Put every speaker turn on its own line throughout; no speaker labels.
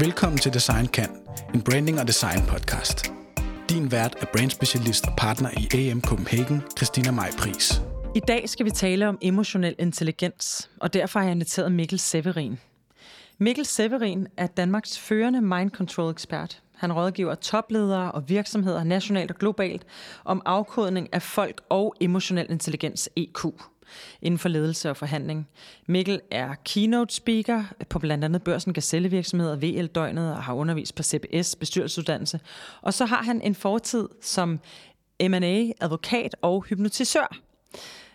Velkommen til Design Kan, en branding og design podcast. Din vært er brandspecialist og partner i AM Copenhagen, Christina Maj Pris.
I dag skal vi tale om emotionel intelligens, og derfor har jeg inviteret Mikkel Severin. Mikkel Severin er Danmarks førende mind control ekspert. Han rådgiver topledere og virksomheder nationalt og globalt om afkodning af folk og emotionel intelligens EQ inden for ledelse og forhandling. Mikkel er keynote speaker på blandt andet Børsen Gazellevirksomheder, VL-døgnet og har undervist på CBS bestyrelsesuddannelse. Og så har han en fortid som M&A, advokat og hypnotisør.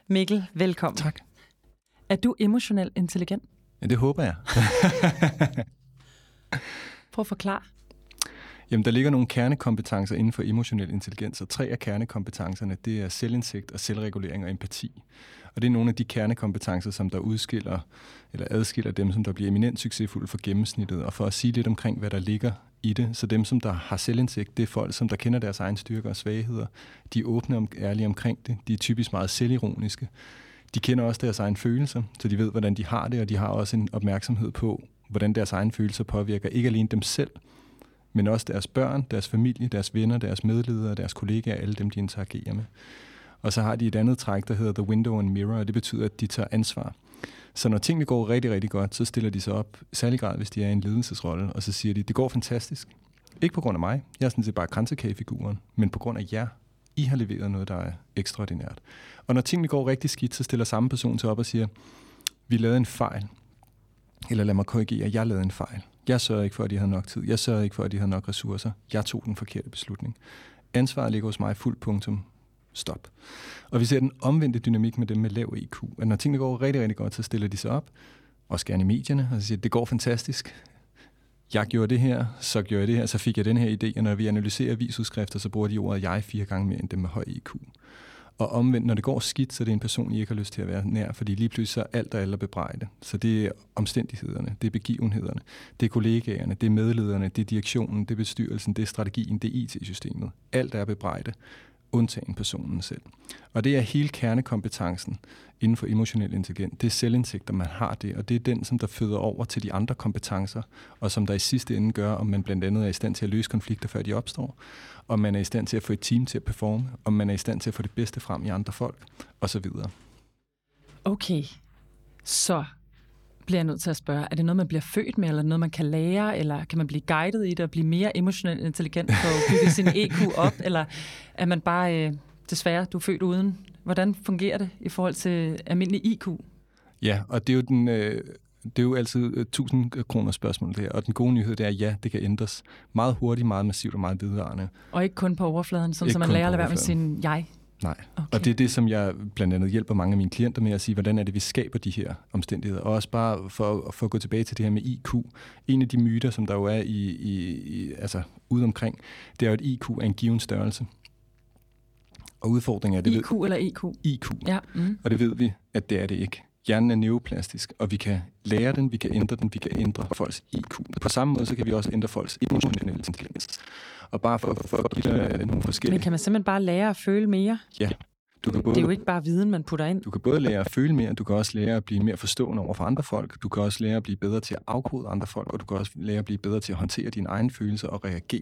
Mikkel, velkommen.
Tak.
Er du emotionelt intelligent?
Ja, det håber jeg.
Prøv at forklare.
Jamen, der ligger nogle kernekompetencer inden for emotionel intelligens, og tre af kernekompetencerne, det er selvindsigt og selvregulering og empati. Og det er nogle af de kernekompetencer, som der udskiller eller adskiller dem, som der bliver eminent succesfulde for gennemsnittet. Og for at sige lidt omkring, hvad der ligger i det, så dem, som der har selvindsigt, det er folk, som der kender deres egen styrker og svagheder. De er åbne og ærlige omkring det. De er typisk meget selvironiske. De kender også deres egen følelser, så de ved, hvordan de har det, og de har også en opmærksomhed på, hvordan deres egen følelser påvirker ikke alene dem selv, men også deres børn, deres familie, deres venner, deres medledere, deres kollegaer, alle dem, de interagerer med. Og så har de et andet træk, der hedder The Window and Mirror, og det betyder, at de tager ansvar. Så når tingene går rigtig, rigtig godt, så stiller de sig op, særlig grad, hvis de er i en ledelsesrolle, og så siger de, det går fantastisk. Ikke på grund af mig, jeg er sådan set bare kransekagefiguren, men på grund af jer. I har leveret noget, der er ekstraordinært. Og når tingene går rigtig skidt, så stiller samme person sig op og siger, vi lavede en fejl. Eller lad mig korrigere, jeg lavede en fejl. Jeg sørger ikke for, at de havde nok tid. Jeg sørger ikke for, at de havde nok ressourcer. Jeg tog den forkerte beslutning. Ansvaret ligger hos mig fuldt punktum. Stop. Og vi ser den omvendte dynamik med dem med lav IQ. At når tingene går rigtig, rigtig godt, så stiller de sig op, også gerne i medierne, og så siger, det går fantastisk. Jeg gjorde det her, så gjorde jeg det her, så fik jeg den her idé, og når vi analyserer visudskrifter, så bruger de ordet jeg fire gange mere end dem med høj IQ. Og omvendt, når det går skidt, så er det en person, I ikke har lyst til at være nær, fordi lige pludselig så er alt og alle bebrejde. Så det er omstændighederne, det er begivenhederne, det er kollegaerne, det er medlederne, det er direktionen, det er bestyrelsen, det er strategien, det er IT-systemet. Alt er bebrejde undtagen personen selv. Og det er hele kernekompetencen inden for emotionel intelligens. Det er selvindsigt, man har det, og det er den, som der føder over til de andre kompetencer, og som der i sidste ende gør, om man blandt andet er i stand til at løse konflikter, før de opstår, om man er i stand til at få et team til at performe, om man er i stand til at få det bedste frem i andre folk, osv.
Okay, så bliver jeg nødt til at spørge, er det noget, man bliver født med, eller noget, man kan lære, eller kan man blive guidet i det og blive mere emotionelt intelligent for at bygge sin EQ op, eller er man bare, øh, desværre, du er født uden? Hvordan fungerer det i forhold til almindelig IQ?
Ja, og det er jo den... Øh det er jo altid 1000 kroner spørgsmål det her, og den gode nyhed det er, at ja, det kan ændres meget hurtigt, meget massivt og meget videre.
Og ikke kun på overfladen, sådan, så man lærer at lade være med sin jeg
Nej, okay. og det er det, som jeg blandt andet hjælper mange af mine klienter med at sige, hvordan er det, vi skaber de her omstændigheder. Og også bare for, for at gå tilbage til det her med IQ. En af de myter, som der jo er i, i, i altså ude omkring, det er jo, at IQ er en given størrelse. Og udfordringen er, det
IQ ved, eller EQ?
IQ. Ja. Mm. Og det ved vi, at det er det ikke. Hjernen er neuroplastisk, og vi kan lære den, vi kan ændre den, vi kan ændre folks IQ. På samme måde, så kan vi også ændre folks emotionelle intelligens. Og bare for, for at give dig nogle forskellige...
Men kan man simpelthen bare lære at føle mere?
Ja.
Du kan både, det er jo ikke bare viden, man putter ind.
Du kan både lære at føle mere, du kan også lære at blive mere forstående over for andre folk, du kan også lære at blive bedre til at afkode andre folk, og du kan også lære at blive bedre til at håndtere dine egne følelser og reagere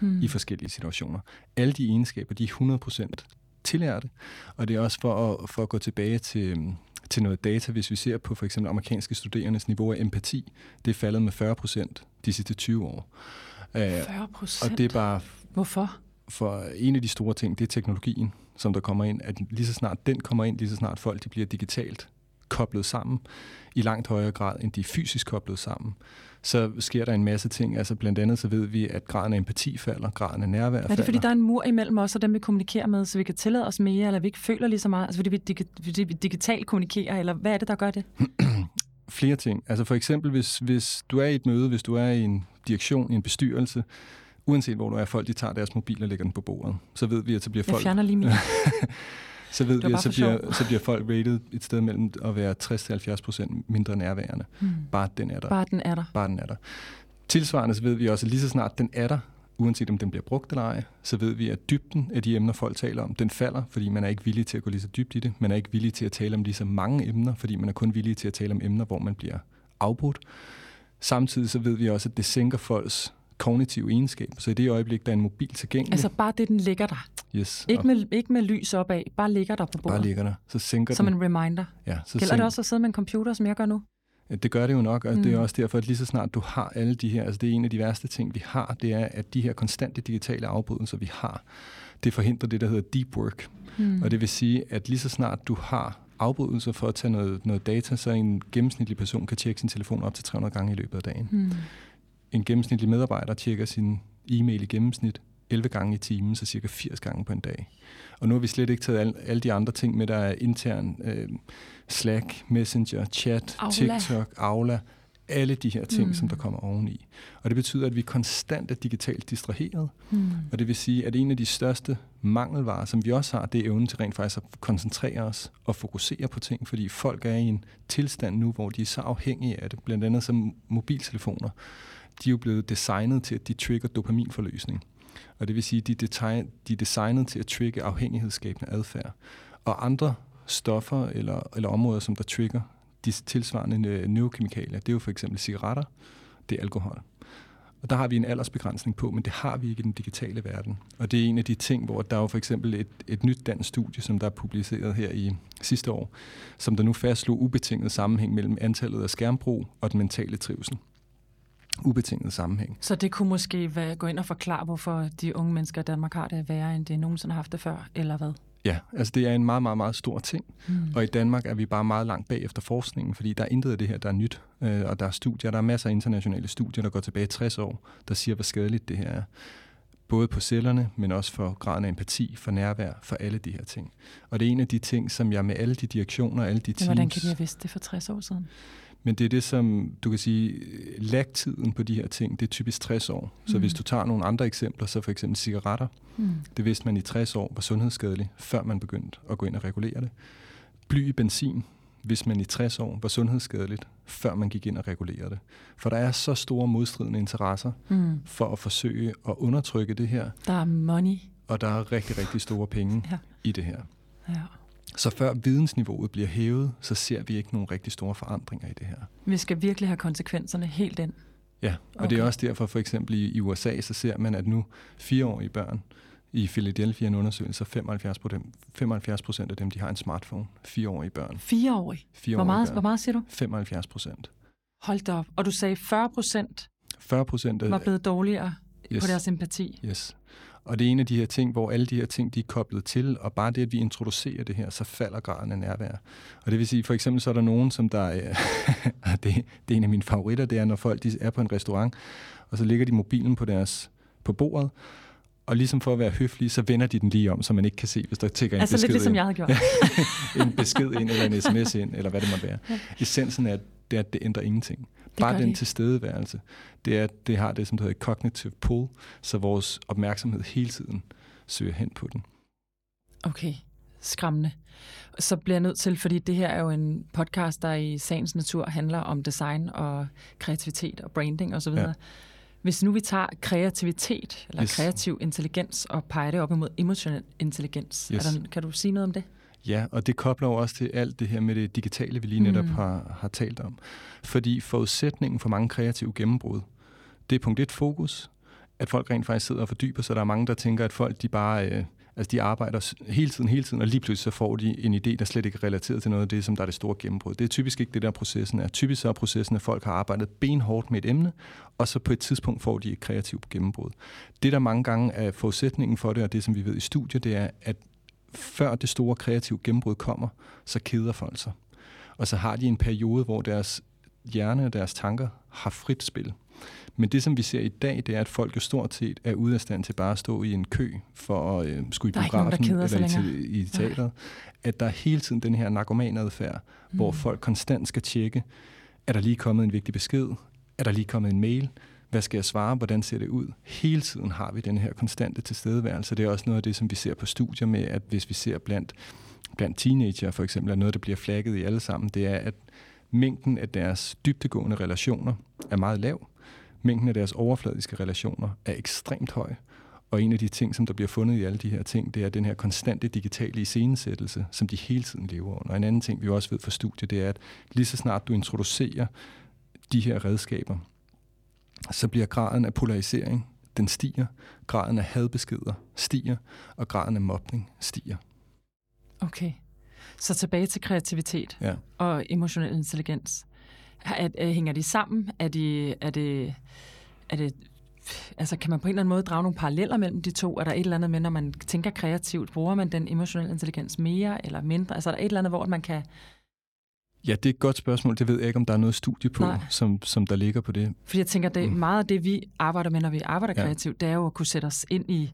hmm. i forskellige situationer. Alle de egenskaber, de er 100% tillærte, og det er også for at, for at gå tilbage til, til noget data, hvis vi ser på for eksempel amerikanske studerendes niveau af empati, det er faldet med 40% de sidste 20 år.
40 procent?
Og det er bare...
Hvorfor?
For en af de store ting, det er teknologien, som der kommer ind. At lige så snart den kommer ind, lige så snart folk de bliver digitalt koblet sammen, i langt højere grad, end de er fysisk koblet sammen, så sker der en masse ting. Altså blandt andet så ved vi, at graden af empati falder, graden af nærvær falder.
Er det fordi, der er en mur imellem os og dem, vi kommunikerer med, så vi kan tillade os mere, eller vi ikke føler lige så meget? Altså fordi vi, dig- fordi vi digitalt kommunikerer, eller hvad er det, der gør det?
Flere ting. Altså for eksempel, hvis, hvis du er i et møde, hvis du er i en direktion, i en bestyrelse, uanset hvor du er, folk de tager deres mobil og lægger den på bordet. Så ved vi, at så bliver folk...
Jeg fjerner lige min.
så ved vi, at så bliver, så bliver folk rated et sted mellem at være 60-70% mindre nærværende. Hmm. Bare den er der.
Bare den er der.
Bare den er der. Tilsvarende så ved vi også, at lige så snart den er der, uanset om den bliver brugt eller ej, så ved vi, at dybden af de emner, folk taler om, den falder, fordi man er ikke villig til at gå lige så dybt i det. Man er ikke villig til at tale om lige så mange emner, fordi man er kun villig til at tale om emner, hvor man bliver afbrudt. Samtidig så ved vi også, at det sænker folks kognitive egenskaber. Så i det øjeblik, der er en mobil tilgængelig...
Altså bare det, den ligger der.
Yes,
Ikke med, ikke med lys opad, bare ligger der på bordet.
bare ligger der, så sænker
Som
den...
en reminder.
ja, så
Gælder det også at sidde med en computer, som jeg gør nu?
Ja, Det gør det jo nok, og mm. det er
Mm.
også derfor, at lige så snart du har alle de her, altså det er en af de værste ting, vi har, det er, at de her konstante digitale afbrydelser, vi har, det forhindrer det, der hedder deep work.
Hmm.
Og det vil sige, at lige så snart du har afbrydelser for at tage noget, noget data, så en gennemsnitlig person kan tjekke sin telefon op til 300 gange i løbet af dagen.
Hmm.
En gennemsnitlig medarbejder tjekker sin e-mail i gennemsnit 11 gange i timen, så cirka 80 gange på en dag. Og nu har vi slet ikke taget alle, alle de andre ting med, der er intern øh, Slack, Messenger, chat,
Aula.
TikTok, Aula, alle de her ting,
Mm.
mm. som der kommer oveni. Og det betyder, at vi konstant er digitalt distraheret,
Hmm.
og det vil sige, at en af de største mangelvarer, som vi også har, det er evnen til rent faktisk at koncentrere os og fokusere på ting, fordi folk er i en tilstand nu, hvor de er så afhængige af det, blandt andet som mobiltelefoner. De er jo blevet designet til, at de trigger dopaminforløsning. Og det vil sige, at de, er de er designet til at trigge afhængighedsskabende adfærd. Og andre stoffer eller, eller områder, som der trigger de tilsvarende øh, neurokemikalier, det er jo for eksempel cigaretter, det er alkohol. Og der har vi en aldersbegrænsning på, men det har vi ikke i den digitale verden. Og det er en af de ting, hvor der er jo for eksempel et, et nyt dansk studie, som der er publiceret her i sidste år, som der nu fastslog ubetinget sammenhæng mellem antallet af skærmbrug og den mentale trivsel. Ubetinget sammenhæng.
Så det kunne måske være, gå ind og forklare, hvorfor de unge mennesker i Danmark har det værre, end det nogensinde har haft det før, eller hvad?
Ja, altså det er en meget, meget, meget stor ting.
Hmm.
Og i Danmark er vi bare meget langt bag efter forskningen, fordi der er intet af det her, der er nyt. Øh, og der er studier, der er masser af internationale studier, der går tilbage 60 år, der siger, hvor skadeligt det her er. Både på cellerne, men også for graden af empati, for nærvær, for alle de her ting. Og det er en af de ting, som jeg med alle de direktioner, alle de
Men
teams...
hvordan kan de have vidst det for 60 år siden?
Men det er det, som du kan sige, lagtiden på de her ting, det er typisk 60 år. Så
Mhm.
hvis du tager nogle andre eksempler, så for eksempel cigaretter,
Hmm.
det vidste man i 60 år var sundhedsskadeligt, før man begyndte at gå ind og regulere det. Bly i benzin, hvis man i 60 år var sundhedsskadeligt, før man gik ind og regulerede det. For der er så store modstridende interesser
Hmm.
for at forsøge at undertrykke det her,
Der er money.
og der er rigtig, rigtig store penge
Ja.
i det her.
Ja.
Så før vidensniveauet bliver hævet, så ser vi ikke nogen rigtig store forandringer i det her.
Vi skal virkelig have konsekvenserne helt ind.
Ja, og okay. det er også derfor for eksempel i, i USA, så ser man, at nu fireårige børn i Philadelphia en undersøgelse, 75 procent 75 procent af dem, de har en smartphone. Fireårige børn.
Fireårig.
Fireårige
Hvor meget,
børn.
hvor meget siger du?
75 procent.
Hold da op. Og du sagde 40 procent
40 procent
var blevet dårligere
yes,
på deres empati.
Yes. Og det er en af de her ting, hvor alle de her ting, de er koblet til, og bare det, at vi introducerer det her, så falder graden af nærvær. Og det vil sige, for eksempel så er der nogen, som der er, øh, det, det er en af mine favoritter, det er, når folk de er på en restaurant, og så ligger de mobilen på deres på bordet, og ligesom for at være høflige, så vender de den lige om, så man ikke kan se, hvis der en
Altså
besked
lidt ligesom
ind.
jeg havde gjort.
en besked ind, eller en sms ind, eller hvad det måtte være. Essensen er, det er, at det ændrer ingenting. Bare
gør
den
det.
tilstedeværelse, det er, at det har det, som det hedder cognitive pull, så vores opmærksomhed hele tiden søger hen på den.
Okay, skræmmende. Så bliver jeg nødt til, fordi det her er jo en podcast, der i sagens natur handler om design og kreativitet og branding osv. Ja.
Ja.
Hvis nu vi tager kreativitet eller yes. Kreativ intelligens og peger det op imod emotionel intelligens,
Yes.
er der, kan du sige noget om det?
Ja, og det kobler jo også til alt det her med det digitale, vi lige netop
Mm.
mm. har, har talt om. Fordi forudsætningen for mange kreative gennembrud, det er punkt et fokus, at folk rent faktisk sidder og fordyber sig. Der er mange, der tænker, at folk de bare øh, altså de arbejder hele tiden, hele tiden, og lige pludselig så får de en idé, der slet ikke er relateret til noget af det, som der er det store gennembrud. Det er typisk ikke det, der processen er. Typisk så er processen, at folk har arbejdet benhårdt med et emne, og så på et tidspunkt får de et kreativt gennembrud. Det, der mange gange er forudsætningen for det, og det, som vi ved i studiet, det er, at før det store kreative gennembrud kommer, så keder folk sig. Og så har de en periode, hvor deres hjerne og deres tanker har frit spil. Men det, som vi ser i dag, det er, at folk jo stort set er ude af stand til bare at stå i en kø for at øh, skulle i
nogen,
biografen eller i, te- i teateret. At der er hele tiden den her narkomanadfærd, mm. hvor folk konstant skal tjekke, er der lige kommet en vigtig besked? Er der lige kommet en mail? Hvad skal jeg svare? Hvordan ser det ud? Hele tiden har vi den her konstante tilstedeværelse. Det er også noget af det, som vi ser på studier med, at hvis vi ser blandt, blandt teenager for eksempel, er noget, der bliver flagget i alle sammen, det er, at mængden af deres dybtegående relationer er meget lav. Mængden af deres overfladiske relationer er ekstremt høj. Og en af de ting, som der bliver fundet i alle de her ting, det er den her konstante digitale iscenesættelse, som de hele tiden lever under. En anden ting, vi også ved fra studiet, det er, at lige så snart du introducerer de her redskaber, så bliver graden af polarisering, den stiger, graden af hadbeskeder stiger, og graden af mobning stiger.
Okay. Så tilbage til kreativitet
Ja.
og emotionel intelligens. Er, er, hænger de sammen? Er, de, er, det, er det... Altså, kan man på en eller anden måde drage nogle paralleller mellem de to? Er der et eller andet med, når man tænker kreativt, bruger man den emotionelle intelligens mere eller mindre? Altså, er der et eller andet, hvor man kan...
Ja, det er et godt spørgsmål. Det ved jeg ikke, om der er noget studie på,
Nej.
som, som der ligger på det.
Fordi jeg tænker, det
Mm.
meget af det, vi arbejder med, når vi arbejder
Ja.
kreativt, det er jo at kunne sætte os ind i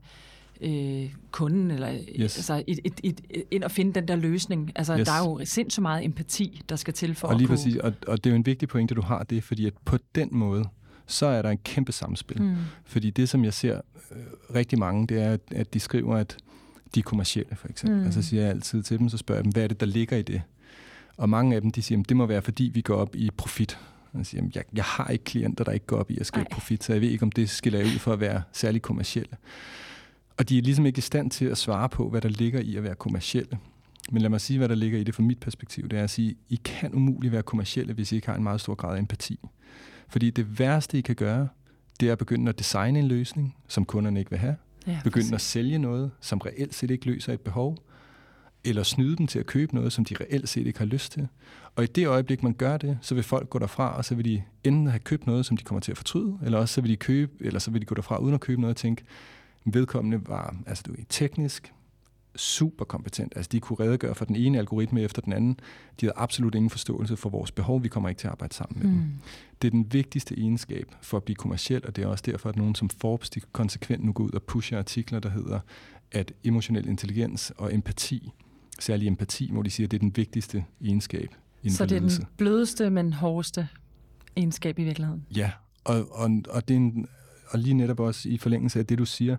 øh, kunden, eller
Yes.
altså, et, et, et, et, ind og finde den der løsning. Altså,
Yes.
der er jo sindssygt meget empati, der skal til for
og lige
at kunne...
præcis, og, og det er jo en vigtig pointe, du har det, fordi at på den måde, så er der en kæmpe samspil.
Mm.
Fordi det, som jeg ser øh, rigtig mange, det er, at, de skriver, at de er kommercielle, for eksempel.
Mm.
Mm. Altså siger jeg altid til dem, så spørger jeg dem, hvad er det, der ligger i det? Og mange af dem, de siger, at det må være, fordi vi går op i profit. Og jeg siger, "Jamen, jeg, jeg har ikke klienter, der ikke går op i at skabe profit, så jeg ved ikke, om det skiller ud for at være særlig kommercielle. Og de er ligesom ikke i stand til at svare på, hvad der ligger i at være kommercielle. Men lad mig sige, hvad der ligger i det fra mit perspektiv. Det er at sige, I kan umuligt være kommercielle, hvis I ikke har en meget stor grad af empati. Fordi det værste, I kan gøre, det er at begynde at designe en løsning, som kunderne ikke vil have.
Ja,
Begynde at sælge noget, som reelt set ikke løser et behov. Eller snyde dem til at købe noget, som de reelt set ikke har lyst til. Og i det øjeblik, man gør det, så vil folk gå derfra, og så vil de enten have købt noget, som de kommer til at fortryde, eller også så vil de købe, eller så vil de gå derfra uden at købe noget og tænke, vedkommende var altså du teknisk super kompetent. Altså de kunne redegøre for den ene algoritme efter den anden. De havde absolut ingen forståelse for vores behov. Vi kommer ikke til at arbejde sammen med dem.
Mm.
Det er den vigtigste egenskab for at blive kommersiel, og det er også derfor, at nogen som Forbes de konsekvent nu går ud og pusher artikler, der hedder, at emotionel intelligens og empati, særlig empati, hvor de siger, at det er den vigtigste egenskab inden
Så det er den blødeste, men hårdeste egenskab i virkeligheden.
Ja, og, og, og, det er en, og lige netop også i forlængelse af det, du siger,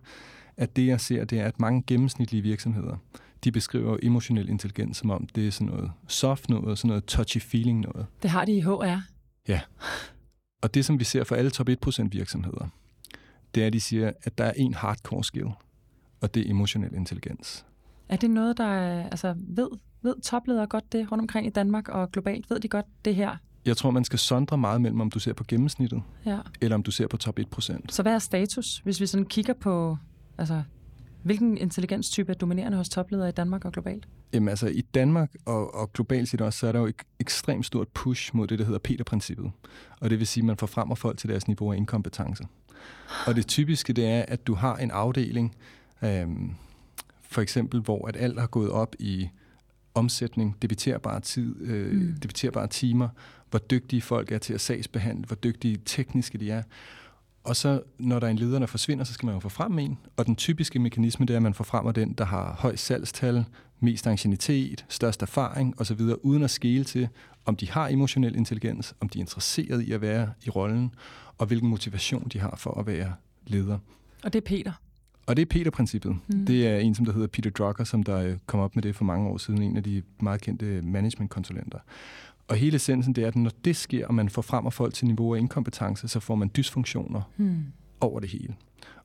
at det, jeg ser, det er, at mange gennemsnitlige virksomheder, de beskriver emotionel intelligens som om, det er sådan noget soft noget, sådan noget touchy-feeling noget.
Det har de i HR.
Og det, som vi ser for alle top 1% virksomheder, det er, at de siger, at der er en hardcore skill, og det er emotionel intelligens.
Er det noget, der er, altså, ved, ved topledere godt det rundt omkring i Danmark og globalt? Ved de godt det her?
Jeg tror, man skal sondre meget mellem, om du ser på gennemsnittet,
Ja.
eller om du ser på top 1%.
Så hvad er status, hvis vi sådan kigger på, altså, hvilken intelligenstype er dominerende hos topledere i Danmark og globalt?
Jamen altså, i Danmark og, og globalt set også, så er der jo et ekstremt stort push mod det, der hedder Peter-princippet. Og det vil sige, at man forfremmer folk til deres niveau af inkompetence. Og det typiske, det er, at du har en afdeling, øhm, for eksempel, hvor at alt har gået op i omsætning, debiterbar tid, øh,
mm.
debiterbare timer, hvor dygtige folk er til at sagsbehandle, hvor dygtige tekniske de er. Og så, når der er en leder, der forsvinder, så skal man jo få frem en. Og den typiske mekanisme, det er, at man får frem den, der har høj salgstal, mest ancienitet, størst erfaring osv., uden at skele til, om de har emotionel intelligens, om de er interesseret i at være i rollen, og hvilken motivation de har for at være leder.
Og det er Peter.
Og det er Peter-princippet.
Mm.
Mm. Det er en, som der hedder Peter Drucker, som der øh, kom op med det for mange år siden, en af de meget kendte managementkonsulenter. Og hele essensen, det er, at når det sker, og man får frem af folk til niveau af inkompetence, så får man dysfunktioner
Hmm.
over det hele.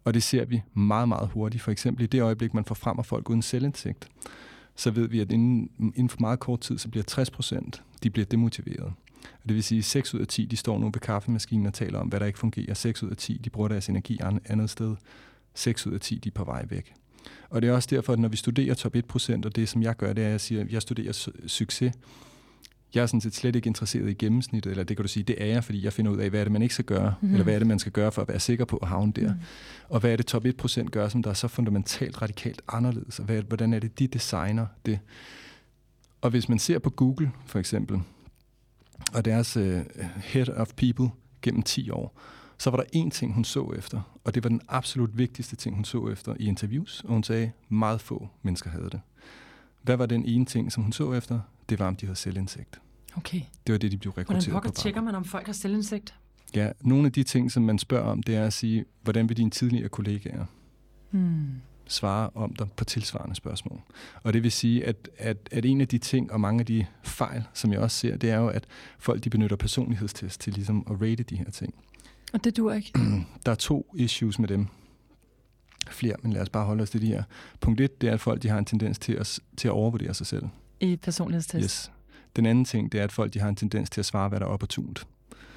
Og det ser vi meget, meget hurtigt. For eksempel i det øjeblik, man får frem af folk uden selvindsigt, så ved vi, at inden, inden for meget kort tid, så bliver 60 procent, de bliver demotiveret. Og det vil sige, at 6 ud af 10, de står nu ved kaffemaskinen og taler om, hvad der ikke fungerer. 6 ud af 10, de bruger deres energi an- andet sted. 6 ud af 10, de er på vej væk. Og det er også derfor, at når vi studerer top 1 procent, og det som jeg gør, det er, at jeg siger, at jeg studerer su- succes. Jeg er sådan set slet ikke interesseret i gennemsnittet, eller det kan du sige, det er jeg, fordi jeg finder ud af, hvad er det, man ikke skal gøre, mm-hmm. eller hvad er det, man skal gøre for at være sikker på at havne der.
Mm.
Mm. Og hvad er det top 1% gør, som der er så fundamentalt radikalt anderledes? Og hvad, hvordan er det, de designer det? Og hvis man ser på Google, for eksempel, og deres uh, head of people gennem 10 år, så var der én ting, hun så efter, og det var den absolut vigtigste ting, hun så efter i interviews, og hun sagde, meget få mennesker havde det. Hvad var den ene ting, som hun så efter? Det var, om de havde selvindsigt.
Okay.
Det var det, de blev
Hvordan
rekrutteret
pokker
på.
tjekker man, om folk har selvindsigt?
Ja, nogle af de ting, som man spørger om, det er at sige, hvordan vil dine tidligere kollegaer
Hmm.
svare om dig på tilsvarende spørgsmål. Og det vil sige, at, at, at en af de ting og mange af de fejl, som jeg også ser, det er jo, at folk de benytter personlighedstest til ligesom at rate de her ting.
Og det dur ikke.
Der er to issues med dem. Flere, men lad os bare holde os til de her. Punkt et, det er, at folk de har en tendens til at, til at overvurdere sig selv.
I personlighedstest.
Yes. Den anden ting, det er, at folk de har en tendens til at svare, hvad der er opportunt.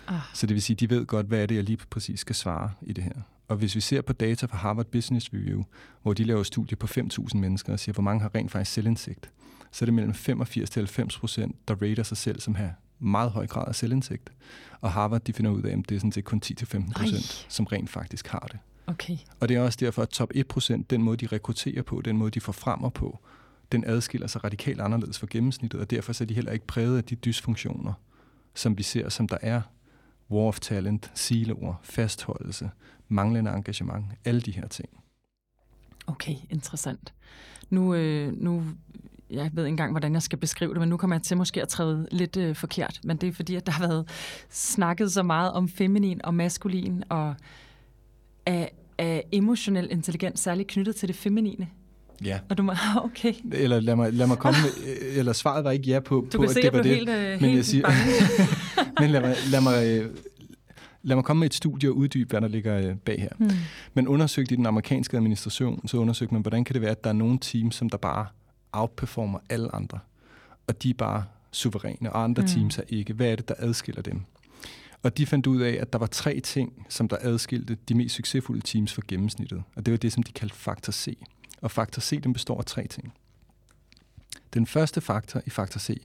Ah. Så det vil sige, de ved godt, hvad er det, jeg lige præcis skal svare i det her. Og hvis vi ser på data fra Harvard Business Review, hvor de laver studier på 5.000 mennesker og siger, hvor mange har rent faktisk selvindsigt, så er det mellem 85 til 90 procent, der rater sig selv som har meget høj grad af selvindsigt. Og Harvard de finder ud af, at det er sådan set kun 10-15 procent, som rent faktisk har det.
Okay.
Og det er også derfor, at top 1 procent, den måde, de rekrutterer på, den måde, de får fremmer på, den adskiller sig radikalt anderledes fra gennemsnittet, og derfor er de heller ikke præget af de dysfunktioner, som vi ser, som der er. War of talent, siloer, fastholdelse, manglende engagement, alle de her ting.
Okay, interessant. Nu, øh, nu jeg ved ikke engang, hvordan jeg skal beskrive det, men nu kommer jeg til måske at træde lidt øh, forkert. Men det er fordi, at der har været snakket så meget om feminin og maskulin, og af, af emotionel intelligens, særligt knyttet til det feminine.
Ja.
Og du må, okay.
Eller lad mig, lad mig komme med, eller svaret var ikke ja på,
du
på
at
det var det.
Helt, øh, men helt jeg siger,
men lad mig, lad mig, øh, lad mig komme med et studie og uddybe, hvad der ligger øh, bag her. Hmm. Men undersøgt i den amerikanske administration, så undersøgte man, hvordan kan det være, at der er nogle teams, som der bare outperformer alle andre. Og de er bare suveræne, og andre hmm. teams er ikke. Hvad er det, der adskiller dem? Og de fandt ud af, at der var tre ting, som der adskilte de mest succesfulde teams fra gennemsnittet. Og det var det, som de kaldte faktor C. Og faktor C, den består af tre ting. Den første faktor i faktor C,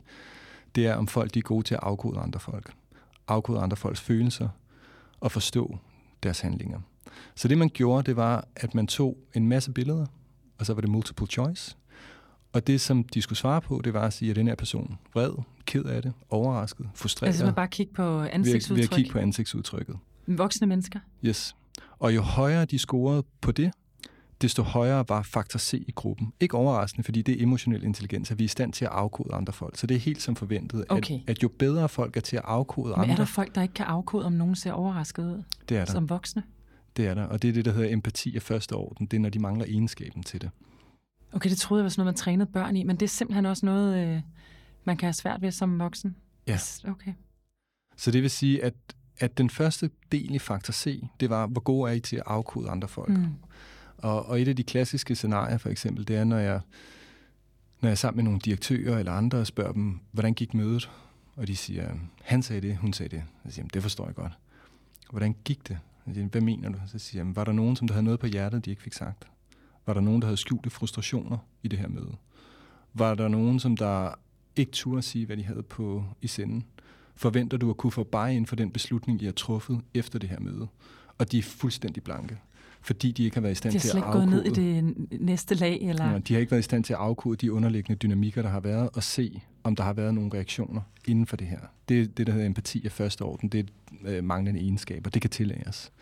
det er, om folk de er gode til at afkode andre folk. Afkode andre folks følelser og forstå deres handlinger. Så det, man gjorde, det var, at man tog en masse billeder, og så var det multiple choice. Og det, som de skulle svare på, det var at sige, at den her person vred, ked af det, overrasket, frustreret.
Altså man bare kigge på ansigtsudtryk?
Ved at, ved at kigge på ansigtsudtrykket.
Voksne mennesker?
Yes. Og jo højere de scorede på det, desto højere var faktor C i gruppen. Ikke overraskende, fordi det er emotionel intelligens, at vi er i stand til at afkode andre folk. Så det er helt som forventet,
okay.
at, at jo bedre folk er til at afkode
Men
andre...
er der folk, der ikke kan afkode, om nogen ser overrasket ud?
Det er der.
Som voksne?
Det er der, og det er det, der hedder empati af første orden. Det er, når de mangler egenskaben til det.
Okay, det troede jeg var sådan noget, man trænede børn i, men det er simpelthen også noget, øh, man kan have svært ved som voksen?
Ja.
Okay.
Så det vil sige, at, at den første del i faktor C, det var, hvor gode er I til at afkode andre folk? Mm. Og, og et af de klassiske scenarier for eksempel, det er, når jeg, når jeg er sammen med nogle direktører eller andre og spørger dem, hvordan gik mødet? Og de siger, han sagde det, hun sagde det. Jeg siger det forstår jeg godt. Hvordan gik det? Jeg siger, hvad mener du? Så siger jeg, var der nogen, som der havde noget på hjertet, de ikke fik sagt? Var der nogen, der havde skjulte frustrationer i det her møde? Var der nogen, som der ikke turde sige, hvad de havde på i senden? Forventer du at kunne få bare ind for den beslutning, I har truffet efter det her møde? Og de er fuldstændig blanke fordi de ikke har været i stand til at afkode.
De har slet ikke gået ned i det næste lag? Eller?
Ja, de har ikke været i stand til at afkode de underliggende dynamikker, der har været, og se, om der har været nogle reaktioner inden for det her. Det det, der hedder empati af første orden. Det er øh, manglende egenskaber. Det kan tillæres.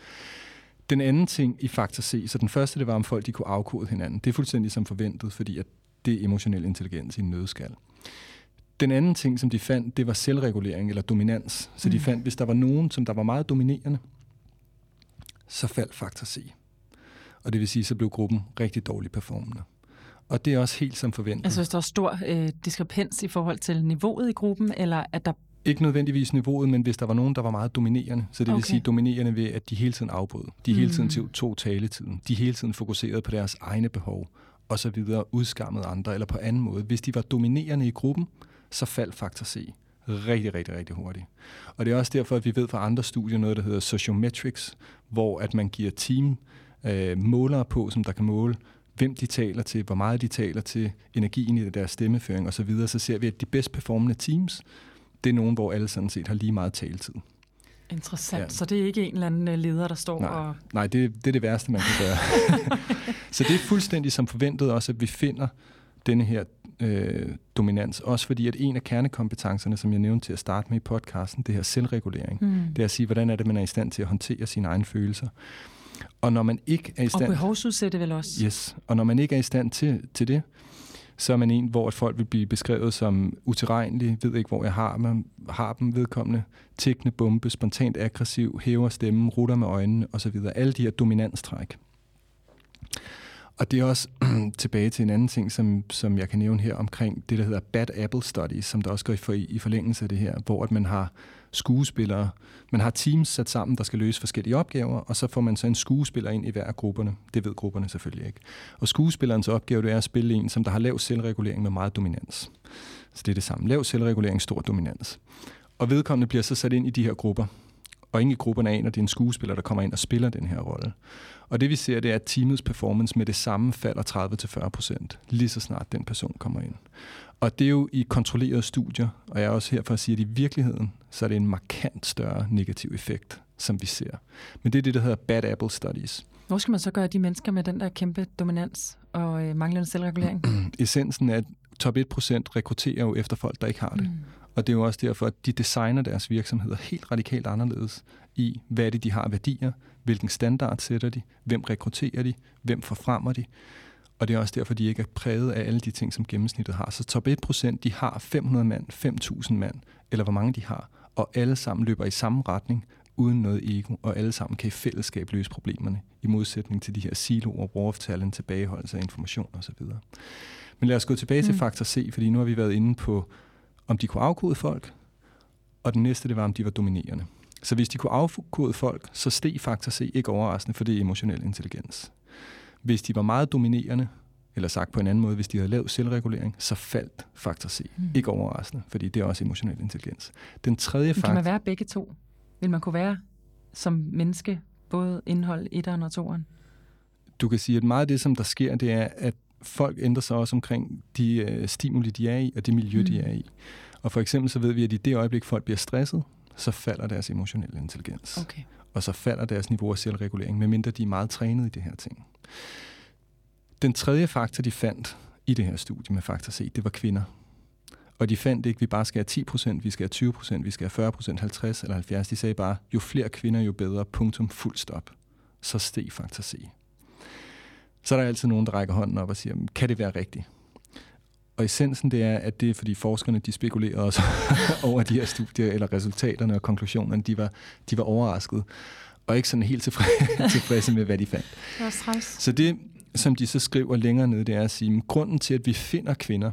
Den anden ting i faktor C, så den første, det var, om folk de kunne afkode hinanden. Det er fuldstændig som forventet, fordi at det er emotionel intelligens i en nødskal. Den anden ting, som de fandt, det var selvregulering eller dominans. Så mm. de fandt, hvis der var nogen, som der var meget dominerende, så faldt faktor C. Og det vil sige, så blev gruppen rigtig dårligt performende. Og det er også helt som forventet.
Altså hvis der er stor øh, diskrepans i forhold til niveauet i gruppen, eller at der...
Ikke nødvendigvis niveauet, men hvis der var nogen, der var meget dominerende. Så det okay. vil sige dominerende ved, at de hele tiden afbrød. De mm. hele tiden tog taletiden. De hele tiden fokuserede på deres egne behov, og så videre udskammede andre, eller på anden måde. Hvis de var dominerende i gruppen, så faldt faktor C rigtig, rigtig, rigtig hurtigt. Og det er også derfor, at vi ved fra andre studier noget, der hedder sociometrics, hvor at man giver team øh, målere på, som der kan måle, hvem de taler til, hvor meget de taler til, energien i deres stemmeføring osv., så, videre, så ser vi, at de bedst performende teams, det er nogen, hvor alle sådan set har lige meget taletid.
Interessant. Ja. Så det er ikke en eller anden øh, leder, der står
nej,
og...
Nej, det, det er det værste, man kan gøre. så det er fuldstændig som forventet også, at vi finder denne her øh, dominans. Også fordi, at en af kernekompetencerne, som jeg nævnte til at starte med i podcasten, det her selvregulering, mm. det er at sige, hvordan er det, man er i stand til at håndtere sine egne følelser. Og når man ikke er i stand...
Og behovsudsætte vel også.
Yes. Og når man ikke er i stand til, til det, så er man en, hvor folk vil blive beskrevet som utilregnelig, ved ikke, hvor jeg har dem, har dem vedkommende, tækkende bombe, spontant aggressiv, hæver stemmen, rutter med øjnene osv. Alle de her dominanstræk. Og det er også tilbage til en anden ting, som, som jeg kan nævne her omkring det, der hedder Bad Apple Studies, som der også går i, for, i forlængelse af det her, hvor at man har skuespillere, man har teams sat sammen, der skal løse forskellige opgaver, og så får man så en skuespiller ind i hver af grupperne. Det ved grupperne selvfølgelig ikke. Og skuespillerens opgave det er at spille en, som der har lav selvregulering med meget dominans. Så det er det samme. Lav selvregulering, stor dominans. Og vedkommende bliver så sat ind i de her grupper. og ingen i grupperne aner, at det er en skuespiller, der kommer ind og spiller den her rolle. Og det vi ser, det er, at teamets performance med det samme falder 30-40 procent, lige så snart den person kommer ind. Og det er jo i kontrollerede studier, og jeg er også her for at sige, at i virkeligheden, så er det en markant større negativ effekt, som vi ser. Men det er det, der hedder Bad Apple Studies.
Hvor skal man så gøre de mennesker med den der kæmpe dominans og øh, manglende selvregulering?
Essensen er, at top 1% rekrutterer jo efter folk, der ikke har det. Mm. Og det er jo også derfor, at de designer deres virksomheder helt radikalt anderledes i, hvad det, de har værdier, hvilken standard sætter de, hvem rekrutterer de, hvem forfremmer de. Og det er også derfor, de ikke er præget af alle de ting, som gennemsnittet har. Så top 1%, de har 500 mand, 5.000 mand, eller hvor mange de har, og alle sammen løber i samme retning, uden noget ego, og alle sammen kan i fællesskab løse problemerne, i modsætning til de her siloer, war of talent, tilbageholdelse af information osv. Men lad os gå tilbage mm. til faktor C, fordi nu har vi været inde på, om de kunne afkode folk, og den næste, det var, om de var dominerende. Så hvis de kunne afkode folk, så steg faktor C ikke overraskende, for det er emotionel intelligens. Hvis de var meget dominerende, eller sagt på en anden måde, hvis de havde lavet selvregulering, så faldt faktor C. Mm. Ikke overraskende, fordi det er også emotionel intelligens. Den tredje faktor...
Kan man være begge to? Vil man kunne være som menneske både indhold etteren og toeren?
Du kan sige, at meget af det, som der sker, det er, at folk ændrer sig også omkring de øh, stimuli, de er i, og det miljø, mm. de er i. Og for eksempel så ved vi, at i det øjeblik, folk bliver stresset, så falder deres emotionelle intelligens.
Okay.
Og så falder deres niveau af selvregulering, medmindre de er meget trænet i det her ting. Den tredje faktor, de fandt i det her studie med faktor C, det var kvinder. Og de fandt ikke, at vi bare skal have 10%, vi skal have 20%, vi skal have 40%, 50 eller 70. De sagde bare, jo flere kvinder, jo bedre, punktum, fuld stop. Så steg faktor C. Så er der altid nogen, der rækker hånden op og siger, kan det være rigtigt? Og essensen det er, at det er fordi forskerne de spekulerede også over de her studier, eller resultaterne og konklusionerne, de var, de var overrasket, og ikke sådan helt tilfredse med, hvad de fandt.
Det
Så det, som de så skriver længere ned, det er at sige, at grunden til, at vi finder kvinder,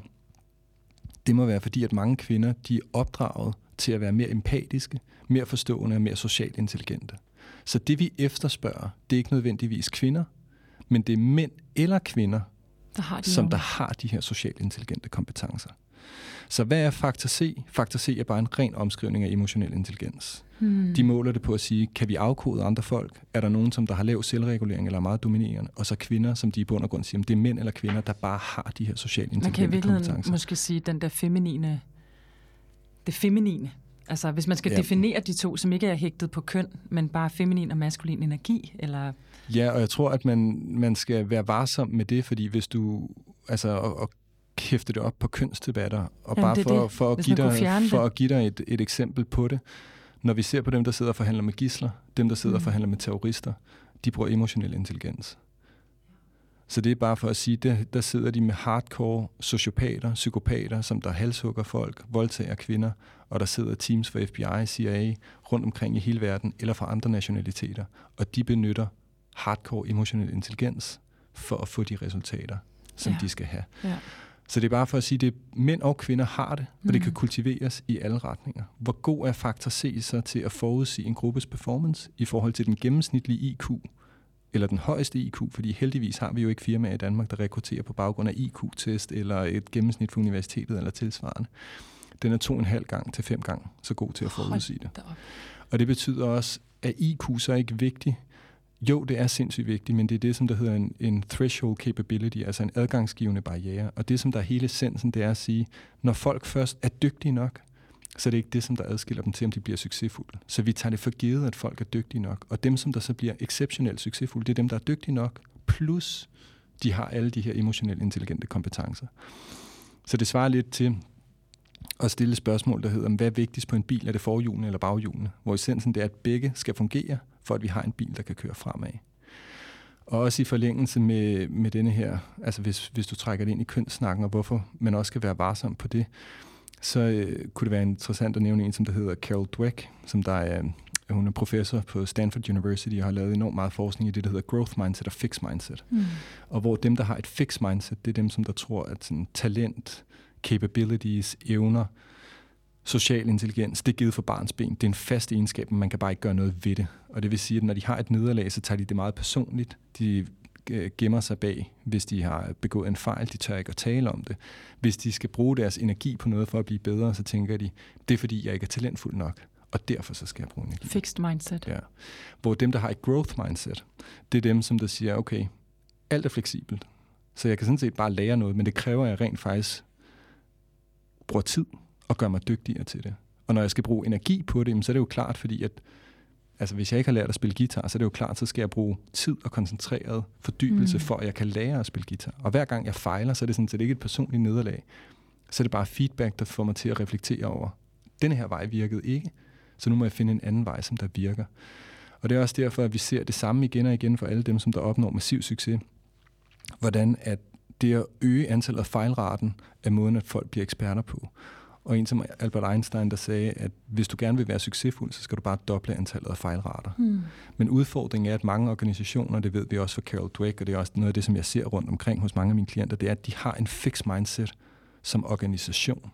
det må være fordi, at mange kvinder de er opdraget til at være mere empatiske, mere forstående og mere socialt intelligente. Så det vi efterspørger, det er ikke nødvendigvis kvinder, men det er mænd eller kvinder, der har de som der har de her socialt intelligente kompetencer. Så hvad er faktor C? Faktor C er bare en ren omskrivning af emotionel intelligens. Hmm. De måler det på at sige, kan vi afkode andre folk? Er der nogen, som der har lav selvregulering eller er meget dominerende? Og så kvinder, som de i bund og grund siger, om det er mænd eller kvinder, der bare har de her socialt intelligente kompetencer. Man kan i virkeligheden
måske sige, den der feminine, det feminine, Altså hvis man skal ja. definere de to, som ikke er hægtet på køn, men bare feminin og maskulin energi, eller...
Ja, og jeg tror, at man, man skal være varsom med det, fordi hvis du... Altså, og, og hæfte det op på kønsdebatter, og Jamen, bare for, for, at give dig, for at give dig et, et eksempel på det. Når vi ser på dem, der sidder og forhandler med gisler, dem, der sidder mm. og forhandler med terrorister, de bruger emotionel intelligens. Så det er bare for at sige, at der sidder de med hardcore sociopater, psykopater, som der halshugger folk, voldtager kvinder, og der sidder teams for FBI, CIA rundt omkring i hele verden, eller fra andre nationaliteter, og de benytter hardcore emotionel intelligens for at få de resultater, som ja. de skal have. Ja. Så det er bare for at sige, at mænd og kvinder har det, og mm. det kan kultiveres i alle retninger. Hvor god er faktor C så til at forudsige en gruppes performance i forhold til den gennemsnitlige IQ, eller den højeste IQ, fordi heldigvis har vi jo ikke firmaer i Danmark, der rekrutterer på baggrund af IQ-test eller et gennemsnit for universitetet eller tilsvarende. Den er to en halv gang til fem gange så god til at forudsige det. Og det betyder også, at IQ så er ikke vigtigt. Jo, det er sindssygt vigtigt, men det er det, som der hedder en, en threshold capability, altså en adgangsgivende barriere. Og det, som der er hele essensen, det er at sige, når folk først er dygtige nok, så er det ikke det, som der adskiller dem til, om de bliver succesfulde. Så vi tager det for givet, at folk er dygtige nok. Og dem, som der så bliver exceptionelt succesfulde, det er dem, der er dygtige nok, plus de har alle de her emotionelt intelligente kompetencer. Så det svarer lidt til at stille spørgsmål, der hedder, hvad er vigtigst på en bil? Er det forhjulene eller baghjulene? Hvor essensen det er, at begge skal fungere, for at vi har en bil, der kan køre fremad. Og også i forlængelse med, med denne her, altså hvis, hvis du trækker det ind i kønssnakken, og hvorfor man også skal være varsom på det, så øh, kunne det være interessant at nævne en, som der hedder Carol Dweck, som der er, hun er professor på Stanford University og har lavet enormt meget forskning i det, der hedder growth mindset og fixed mindset. Mm. Og hvor dem, der har et fixed mindset, det er dem, som der tror, at sådan, talent, capabilities, evner, social intelligens, det er givet for barns ben. Det er en fast egenskab, men man kan bare ikke gøre noget ved det. Og det vil sige, at når de har et nederlag, så tager de det meget personligt. De Øh, gemmer sig bag, hvis de har begået en fejl. De tør ikke at tale om det. Hvis de skal bruge deres energi på noget for at blive bedre, så tænker de, det er fordi, jeg ikke er talentfuld nok. og derfor så skal jeg bruge energi.
Fixed mindset.
Ja. Hvor dem, der har et growth mindset, det er dem, som der siger, okay, alt er fleksibelt, så jeg kan sådan set bare lære noget, men det kræver, at jeg rent faktisk bruger tid og gør mig dygtigere til det. Og når jeg skal bruge energi på det, så er det jo klart, fordi at altså hvis jeg ikke har lært at spille guitar, så er det jo klart, så skal jeg bruge tid og koncentreret fordybelse, mm. for at jeg kan lære at spille guitar. Og hver gang jeg fejler, så er det sådan set ikke et personligt nederlag. Så er det bare feedback, der får mig til at reflektere over, denne her vej virkede ikke, så nu må jeg finde en anden vej, som der virker. Og det er også derfor, at vi ser det samme igen og igen for alle dem, som der opnår massiv succes. Hvordan at det at øge antallet af fejlraten er måden, at folk bliver eksperter på. Og en som Albert Einstein, der sagde, at hvis du gerne vil være succesfuld, så skal du bare doble antallet af fejlrater. Mm. Men udfordringen er, at mange organisationer, det ved vi også fra Carol Dweck, og det er også noget af det, som jeg ser rundt omkring hos mange af mine klienter, det er, at de har en fixed mindset som organisation.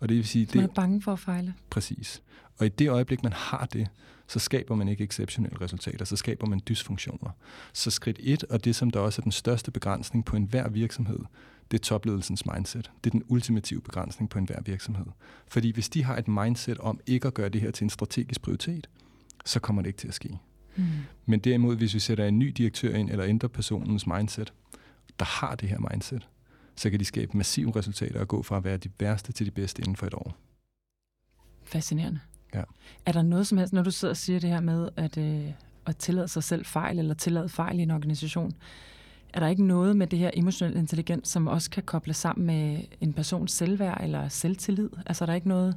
Og det vil sige, man er det, bange for at fejle.
Præcis. Og i det øjeblik, man har det, så skaber man ikke exceptionelle resultater, så skaber man dysfunktioner. Så skridt et, og det som der også er den største begrænsning på enhver virksomhed, det er topledelsens mindset. Det er den ultimative begrænsning på enhver virksomhed. Fordi hvis de har et mindset om ikke at gøre det her til en strategisk prioritet, så kommer det ikke til at ske. Mm. Men derimod, hvis vi sætter en ny direktør ind, eller ændrer personens mindset, der har det her mindset, så kan de skabe massive resultater og gå fra at være de værste til de bedste inden for et år.
Fascinerende.
Ja.
Er der noget som helst, når du sidder og siger det her med at, øh, at tillade sig selv fejl, eller tillade fejl i en organisation, er der ikke noget med det her emotionelle intelligens, som også kan koble sammen med en persons selvværd eller selvtillid? Altså er der ikke noget...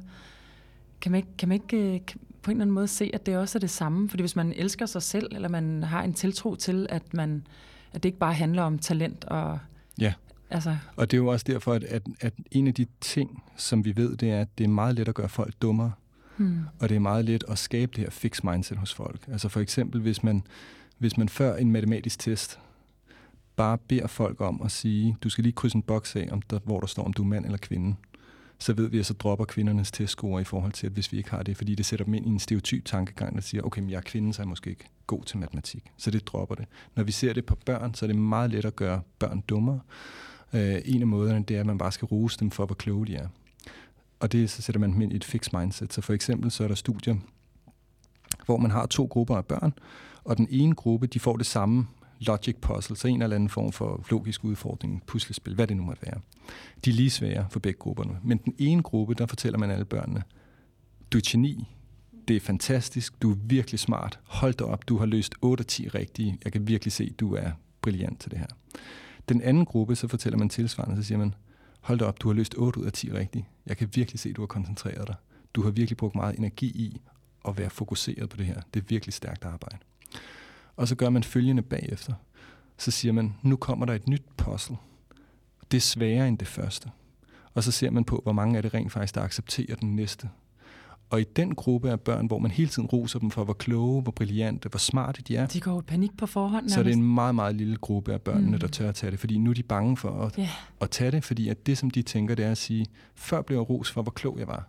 Kan man ikke, kan man ikke øh, kan på en eller anden måde se, at det også er det samme? Fordi hvis man elsker sig selv, eller man har en tiltro til, at, man, at det ikke bare handler om talent og...
Ja, altså. og det er jo også derfor, at, at, at en af de ting, som vi ved, det er, at det er meget let at gøre folk dummere. Hmm. Og det er meget let at skabe det her fixed mindset hos folk. Altså for eksempel, hvis man, hvis man før en matematisk test bare beder folk om at sige, du skal lige krydse en boks af, om der, hvor der står, om du er mand eller kvinde, så ved vi, at så dropper kvindernes testscore i forhold til, at hvis vi ikke har det, fordi det sætter dem ind i en stereotyp tankegang, der siger, okay, men jeg er kvinde, så er jeg måske ikke god til matematik. Så det dropper det. Når vi ser det på børn, så er det meget let at gøre børn dummere. Øh, en af måderne, det er, at man bare skal rose dem for, hvor kloge de er. Og det så sætter man dem ind i et fixed mindset. Så for eksempel så er der studier, hvor man har to grupper af børn, og den ene gruppe, de får det samme logic puzzle, så en eller anden form for logisk udfordring, puslespil, hvad det nu måtte være. De er lige svære for begge grupperne. Men den ene gruppe, der fortæller man alle børnene, du er geni, det er fantastisk, du er virkelig smart, hold dig op, du har løst 8 af 10 rigtige, jeg kan virkelig se, du er brilliant til det her. Den anden gruppe, så fortæller man tilsvarende, så siger man, hold dig op, du har løst 8 ud af 10 rigtige, jeg kan virkelig se, du har koncentreret dig. Du har virkelig brugt meget energi i at være fokuseret på det her. Det er virkelig stærkt arbejde. Og så gør man følgende bagefter. Så siger man, nu kommer der et nyt puzzle. Det er sværere end det første. Og så ser man på, hvor mange af det rent faktisk, der accepterer den næste. Og i den gruppe af børn, hvor man hele tiden roser dem for, hvor kloge, hvor brillante, hvor smarte de er.
De går i panik på forhånd. Nærmest.
Så er det en meget, meget lille gruppe af børnene, mm. der tør at tage det. Fordi nu er de bange for at, yeah. at tage det, fordi at det, som de tænker, det er at sige, før blev jeg ros for, hvor klog jeg var.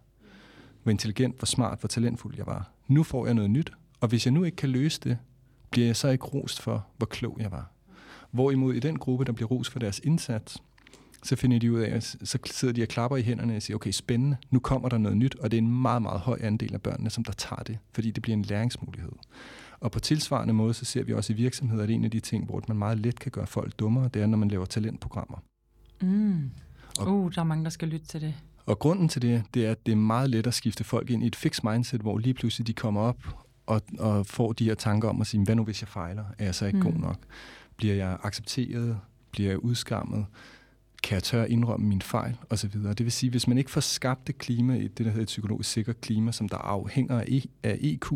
Hvor intelligent, hvor smart, hvor talentfuld jeg var. Nu får jeg noget nyt, og hvis jeg nu ikke kan løse det, bliver jeg så ikke rost for, hvor klog jeg var. Hvorimod i den gruppe, der bliver rost for deres indsats, så finder de ud af, så sidder de og klapper i hænderne og siger, okay, spændende, nu kommer der noget nyt, og det er en meget, meget høj andel af børnene, som der tager det, fordi det bliver en læringsmulighed. Og på tilsvarende måde, så ser vi også i virksomheder, at en af de ting, hvor man meget let kan gøre folk dummere, det er, når man laver talentprogrammer.
Mm. Og, uh, der er mange, der skal lytte til det.
Og grunden til det, det er, at det er meget let at skifte folk ind i et fixed mindset, hvor lige pludselig de kommer op og, og får de her tanker om at sige, hvad nu hvis jeg fejler? Er jeg så ikke mm. god nok? Bliver jeg accepteret? Bliver jeg udskammet? Kan jeg tør indrømme min fejl? Og så videre. Det vil sige, hvis man ikke får skabt et klima, det der hedder et psykologisk sikkert klima, som der afhænger af, e, af EQ,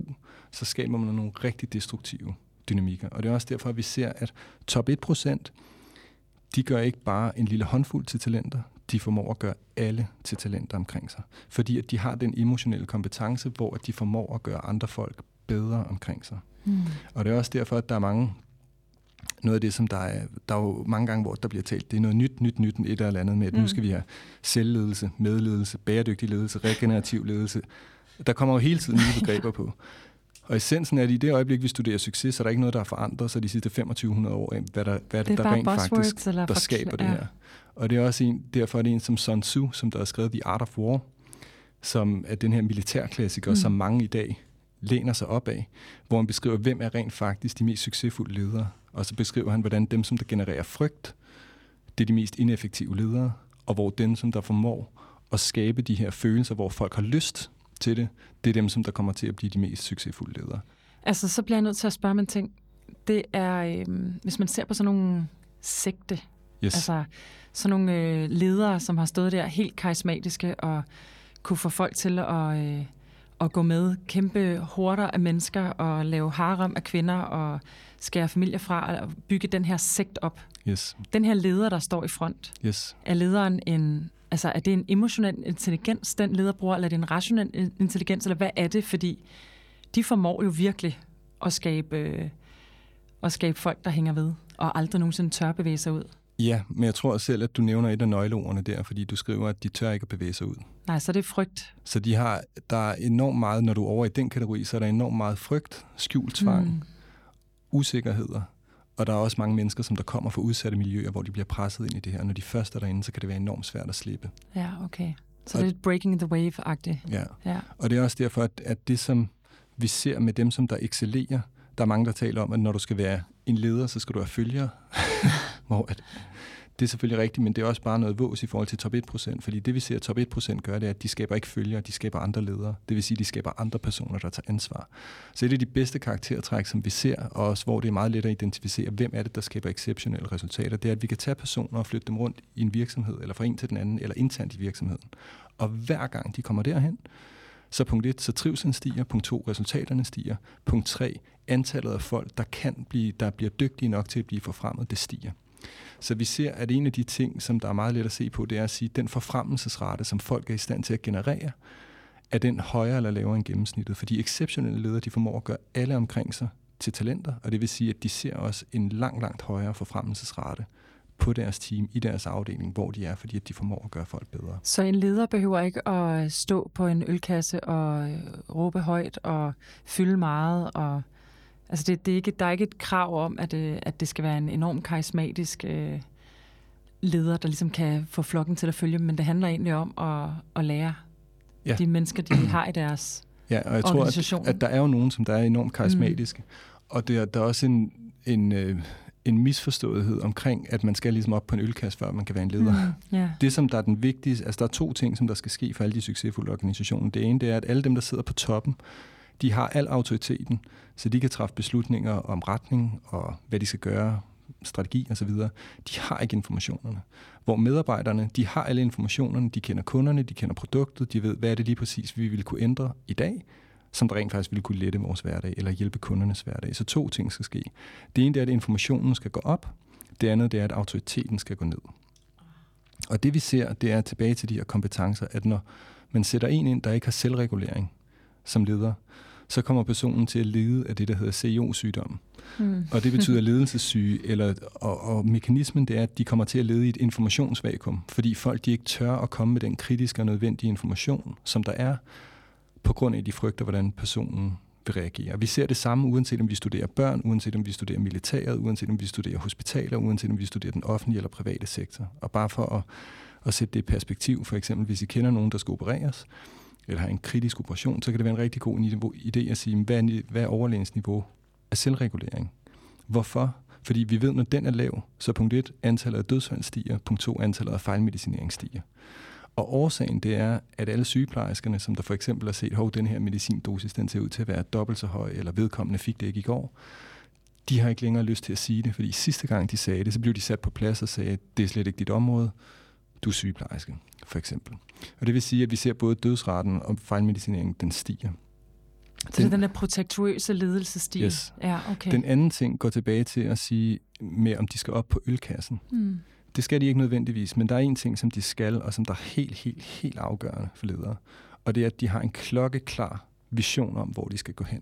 så skaber man nogle rigtig destruktive dynamikker. Og det er også derfor, at vi ser, at top 1%, de gør ikke bare en lille håndfuld til talenter, de formår at gøre alle til talenter omkring sig. Fordi at de har den emotionelle kompetence, hvor de formår at gøre andre folk bedre omkring sig. Mm. Og det er også derfor, at der er mange noget af det, som der er, der er jo mange gange, hvor der bliver talt, det er noget nyt, nyt, nyt, et eller andet med, at mm. nu skal vi have selvledelse, medledelse, bæredygtig ledelse, regenerativ ledelse. Der kommer jo hele tiden nye begreber på. Og essensen er, at i det øjeblik, vi studerer succes, så er der ikke noget, der har forandret sig de sidste 2500 år, hvad der, hvad det, der rent faktisk der skaber ja. det her. Og det er også en, derfor er det en som Sun Tzu, som der har skrevet The Art of War, som er den her militærklassiker, mm. som mange i dag læner sig op af, hvor han beskriver, hvem er rent faktisk de mest succesfulde ledere. Og så beskriver han, hvordan dem, som der genererer frygt, det er de mest ineffektive ledere, og hvor dem, som der formår at skabe de her følelser, hvor folk har lyst til det, det er dem, som der kommer til at blive de mest succesfulde ledere.
Altså, så bliver jeg nødt til at spørge mig en ting. Det er, øh, hvis man ser på sådan nogle sekte,
yes.
altså sådan nogle øh, ledere, som har stået der helt karismatiske og kunne få folk til at, øh, at gå med kæmpe horder af mennesker og lave harem af kvinder og skære familier fra og bygge den her sekt op.
Yes.
Den her leder, der står i front,
yes.
er lederen en, altså er det en emotionel intelligens, den leder bruger, eller er det en rationel intelligens, eller hvad er det? Fordi de formår jo virkelig at skabe, øh, at skabe folk, der hænger ved, og aldrig nogensinde tør bevæge sig ud.
Ja, men jeg tror selv, at du nævner et af nøgleordene der, fordi du skriver, at de tør ikke at bevæge sig ud.
Nej, så er det frygt.
Så de har, der er enormt meget, når du er over i den kategori, så er der enormt meget frygt, skjult tvang, mm. usikkerheder, og der er også mange mennesker, som der kommer fra udsatte miljøer, hvor de bliver presset ind i det her. Når de først er derinde, så kan det være enormt svært at slippe.
Ja, okay. Så og, det er lidt breaking the wave-agtigt.
Ja. ja, og det er også derfor, at, at det, som vi ser med dem, som der excellerer, der er mange, der taler om, at når du skal være en leder, så skal du have følgere. hvor at, det er selvfølgelig rigtigt, men det er også bare noget vås i forhold til top 1%, fordi det vi ser, at top 1% gør, det er, at de skaber ikke følgere, de skaber andre ledere. Det vil sige, at de skaber andre personer, der tager ansvar. Så et af de bedste karaktertræk, som vi ser, og også hvor det er meget let at identificere, hvem er det, der skaber exceptionelle resultater, det er, at vi kan tage personer og flytte dem rundt i en virksomhed, eller fra en til den anden, eller internt i virksomheden. Og hver gang de kommer derhen, så punkt 1, så trivselen stiger. Punkt 2, resultaterne stiger. Punkt 3, antallet af folk, der kan blive, der bliver dygtige nok til at blive forfremmet, det stiger. Så vi ser, at en af de ting, som der er meget let at se på, det er at sige, at den forfremmelsesrate, som folk er i stand til at generere, er den højere eller lavere end gennemsnittet. Fordi exceptionelle ledere, de formår at gøre alle omkring sig til talenter, og det vil sige, at de ser også en langt, langt højere forfremmelsesrate på deres team, i deres afdeling, hvor de er, fordi at de formår at gøre folk bedre.
Så en leder behøver ikke at stå på en ølkasse og råbe højt og fylde meget og Altså det, det er ikke, der er ikke et krav om, at, øh, at det skal være en enorm karismatisk øh, leder, der ligesom kan få flokken til at følge men det handler egentlig om at, at lære ja. de mennesker, de har i deres
Ja, og jeg tror, at, at der er jo nogen, som der er enormt karismatiske, mm. og det er, der er også en, en, øh, en misforståethed omkring, at man skal ligesom op på en ølkasse, før man kan være en leder. Mm, yeah. Det, som der er den vigtigste, altså der er to ting, som der skal ske for alle de succesfulde organisationer. Det ene, det er, at alle dem, der sidder på toppen, de har al autoriteten, så de kan træffe beslutninger om retning og hvad de skal gøre, strategi osv. De har ikke informationerne. Hvor medarbejderne, de har alle informationerne, de kender kunderne, de kender produktet, de ved, hvad er det lige præcis, vi vil kunne ændre i dag, som der rent faktisk ville kunne lette vores hverdag eller hjælpe kundernes hverdag. Så to ting skal ske. Det ene det er, at informationen skal gå op. Det andet det er, at autoriteten skal gå ned. Og det vi ser, det er tilbage til de her kompetencer, at når man sætter en ind, der ikke har selvregulering som leder, så kommer personen til at lide af det, der hedder CEO-sygdom. Mm. Og det betyder ledelsessyge, eller, og, og mekanismen det er, at de kommer til at lede i et informationsvakuum, fordi folk de ikke tør at komme med den kritiske og nødvendige information, som der er, på grund af, at de frygter, hvordan personen vil reagere. Vi ser det samme, uanset om vi studerer børn, uanset om vi studerer militæret, uanset om vi studerer hospitaler, uanset om vi studerer den offentlige eller private sektor. Og bare for at, at sætte det i perspektiv, for eksempel hvis I kender nogen, der skal opereres, eller har en kritisk operation, så kan det være en rigtig god idé at sige, hvad er, hvad er overlægens niveau af selvregulering? Hvorfor? Fordi vi ved, når den er lav, så punkt 1, antallet af dødsfald stiger, punkt 2, antallet af fejlmedicinering stiger. Og årsagen det er, at alle sygeplejerskerne, som der for eksempel har set, hov, den her medicindosis, den ser ud til at være dobbelt så høj, eller vedkommende fik det ikke i går, de har ikke længere lyst til at sige det, fordi sidste gang de sagde det, så blev de sat på plads og sagde, det er slet ikke dit område, du er sygeplejerske, for eksempel. Og det vil sige, at vi ser både dødsraten og fejlmedicineringen, den stiger.
Så den, det er den der protektuøse ledelsesstil?
Yes.
Ja, okay.
Den anden ting går tilbage til at sige med, om de skal op på ølkassen. Mm. Det skal de ikke nødvendigvis, men der er en ting, som de skal, og som der er helt, helt, helt afgørende for ledere. Og det er, at de har en klokkeklar vision om, hvor de skal gå hen.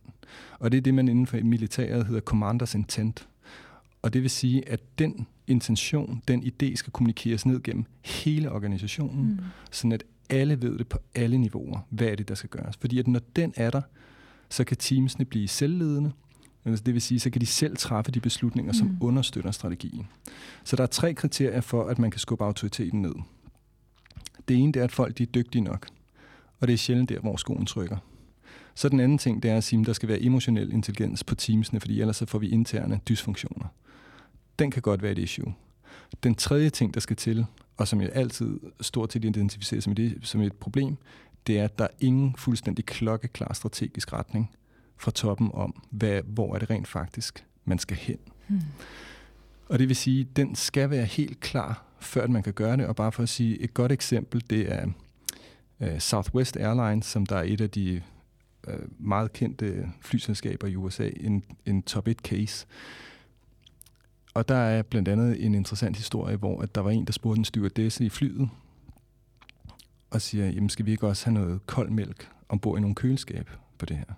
Og det er det, man inden for militæret hedder commanders intent. Og det vil sige, at den intention, den idé skal kommunikeres ned gennem hele organisationen, mm. sådan at alle ved det på alle niveauer, hvad er det, der skal gøres. Fordi at når den er der, så kan teamsene blive selvledende, altså det vil sige, så kan de selv træffe de beslutninger, som mm. understøtter strategien. Så der er tre kriterier for, at man kan skubbe autoriteten ned. Det ene det er, at folk de er dygtige nok. og det er sjældent der, hvor skoen trykker. Så den anden ting, det er at sige, at der skal være emotionel intelligens på teamsene, fordi ellers så får vi interne dysfunktioner. Den kan godt være et issue. Den tredje ting, der skal til, og som jeg altid stort set identificerer som et, som et problem, det er, at der er ingen fuldstændig klokkeklar strategisk retning fra toppen om, hvad, hvor er det rent faktisk, man skal hen. Hmm. Og det vil sige, at den skal være helt klar, før man kan gøre det. Og bare for at sige et godt eksempel, det er uh, Southwest Airlines, som der er et af de uh, meget kendte flyselskaber i USA, en, en top 1 case. Og der er blandt andet en interessant historie, hvor at der var en, der spurgte en stewardesse i flyet, og siger, jamen skal vi ikke også have noget kold mælk ombord i nogle køleskab på det her?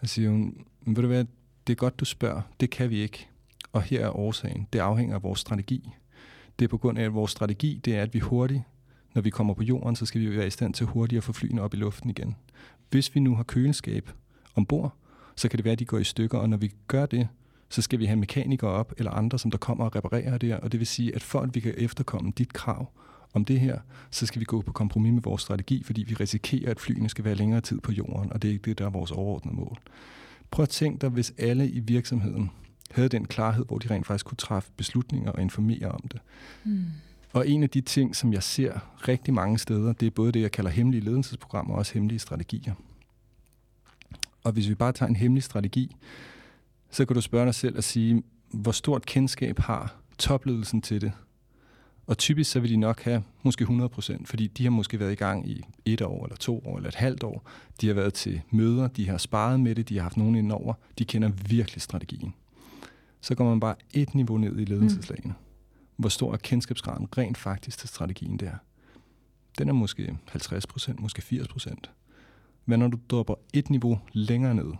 Og siger hun, men ved du hvad, det er godt, du spørger. Det kan vi ikke. Og her er årsagen. Det afhænger af vores strategi. Det er på grund af, at vores strategi, det er, at vi hurtigt, når vi kommer på jorden, så skal vi være i stand til hurtigt at få flyene op i luften igen. Hvis vi nu har køleskab ombord, så kan det være, at de går i stykker, og når vi gør det, så skal vi have mekanikere op, eller andre, som der kommer og reparerer det her. Og det vil sige, at for at vi kan efterkomme dit krav om det her, så skal vi gå på kompromis med vores strategi, fordi vi risikerer, at flyene skal være længere tid på jorden, og det er ikke det, der er vores overordnede mål. Prøv at tænke dig, hvis alle i virksomheden havde den klarhed, hvor de rent faktisk kunne træffe beslutninger og informere om det. Mm. Og en af de ting, som jeg ser rigtig mange steder, det er både det, jeg kalder hemmelige ledelsesprogrammer og også hemmelige strategier. Og hvis vi bare tager en hemmelig strategi, så kan du spørge dig selv og sige, hvor stort kendskab har topledelsen til det? Og typisk så vil de nok have måske 100 procent, fordi de har måske været i gang i et år, eller to år, eller et halvt år. De har været til møder, de har sparet med det, de har haft nogen indover. De kender virkelig strategien. Så går man bare et niveau ned i ledelseslagene. Mm. Hvor stor er kendskabsgraden rent faktisk til strategien der? Den er måske 50 procent, måske 80 procent. Men når du dropper et niveau længere ned,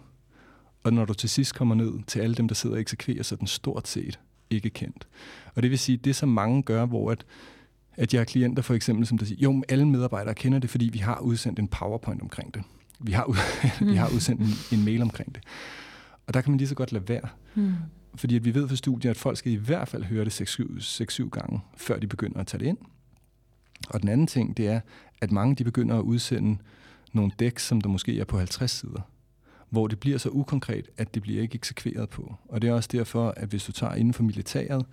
og når du til sidst kommer ned til alle dem, der sidder og eksekverer, så er den stort set ikke kendt. Og det vil sige, det som mange gør, hvor at, at jeg har klienter for eksempel, som der siger, jo, alle medarbejdere kender det, fordi vi har udsendt en PowerPoint omkring det. Vi har, ud, vi har udsendt en, en mail omkring det. Og der kan man lige så godt lade være. Mm. Fordi at vi ved fra studier, at folk skal i hvert fald høre det 6-7 gange, før de begynder at tage det ind. Og den anden ting, det er, at mange de begynder at udsende nogle dæk, som der måske er på 50 sider hvor det bliver så ukonkret, at det bliver ikke eksekveret på. Og det er også derfor, at hvis du tager inden for militæret,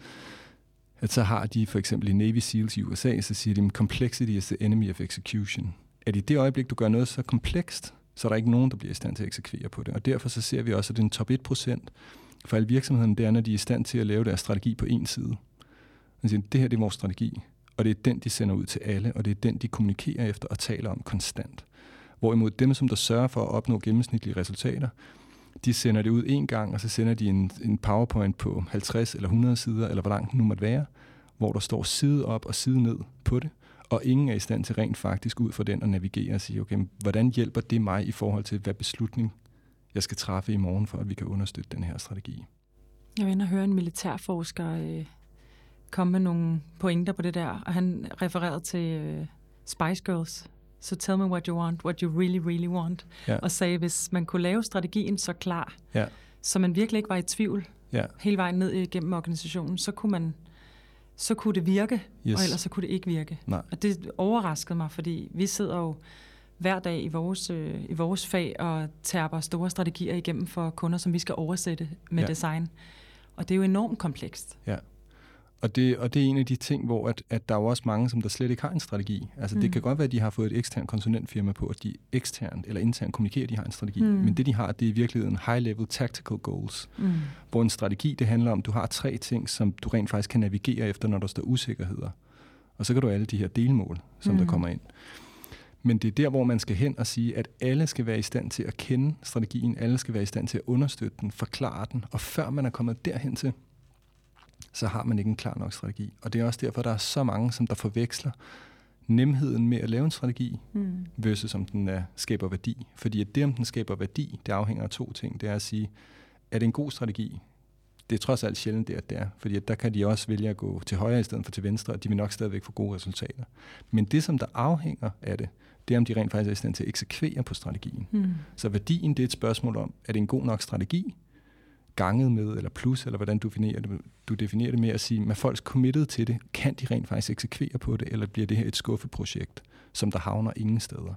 at så har de for eksempel i Navy SEALs i USA, så siger de, complexity is the enemy of execution. At i det øjeblik, du gør noget så komplekst, så er der ikke nogen, der bliver i stand til at eksekvere på det. Og derfor så ser vi også, at den top 1% for alle virksomhederne, det er, når de er i stand til at lave deres strategi på en side. Man siger, det her det er vores strategi, og det er den, de sender ud til alle, og det er den, de kommunikerer efter og taler om konstant. Hvorimod dem, som der sørger for at opnå gennemsnitlige resultater, de sender det ud en gang, og så sender de en, en PowerPoint på 50 eller 100 sider, eller hvor langt det nu måtte være, hvor der står side op og side ned på det, og ingen er i stand til rent faktisk ud fra den at navigere og sige, okay, hvordan hjælper det mig i forhold til, hvad beslutning jeg skal træffe i morgen, for at vi kan understøtte den her strategi.
Jeg vil høre en militærforsker øh, komme med nogle pointer på det der, og han refererede til øh, Spice Girls, so tell me what you want, what you really, really want. Ja. Og sagde, hvis man kunne lave strategien så klar, ja. så man virkelig ikke var i tvivl ja. hele vejen ned igennem organisationen, så kunne man så kunne det virke, yes. og ellers så kunne det ikke virke. Nej. Og det overraskede mig, fordi vi sidder jo hver dag i vores, øh, i vores fag og tærper store strategier igennem for kunder, som vi skal oversætte med ja. design. Og det er jo enormt komplekst.
Ja. Og det, og det er en af de ting, hvor at, at der er jo også mange, som der slet ikke har en strategi. Altså mm. det kan godt være, at de har fået et eksternt konsulentfirma på, at de eksternt eller internt kommunikerer, at de har en strategi. Mm. Men det de har, det er i virkeligheden high-level tactical goals. Mm. Hvor en strategi, det handler om, at du har tre ting, som du rent faktisk kan navigere efter, når der står usikkerheder. Og så kan du alle de her delmål, som mm. der kommer ind. Men det er der, hvor man skal hen og sige, at alle skal være i stand til at kende strategien, alle skal være i stand til at understøtte den, forklare den, og før man er kommet derhen til, så har man ikke en klar nok strategi. Og det er også derfor, der er så mange, som der forveksler nemheden med at lave en strategi, mm. versus om den er, skaber værdi. Fordi at det, om den skaber værdi, det afhænger af to ting. Det er at sige, er det en god strategi? Det er trods alt sjældent, det, at det er. Fordi at der kan de også vælge at gå til højre i stedet for til venstre, og de vil nok stadigvæk få gode resultater. Men det, som der afhænger af det, det er, om de rent faktisk er i stand til at eksekvere på strategien. Mm. Så værdien, det er et spørgsmål om, er det en god nok strategi, ganget med, eller plus, eller hvordan du definerer det, du definerer det med at sige, at folks committed til det, kan de rent faktisk eksekvere på det, eller bliver det her et skuffeprojekt, som der havner ingen steder?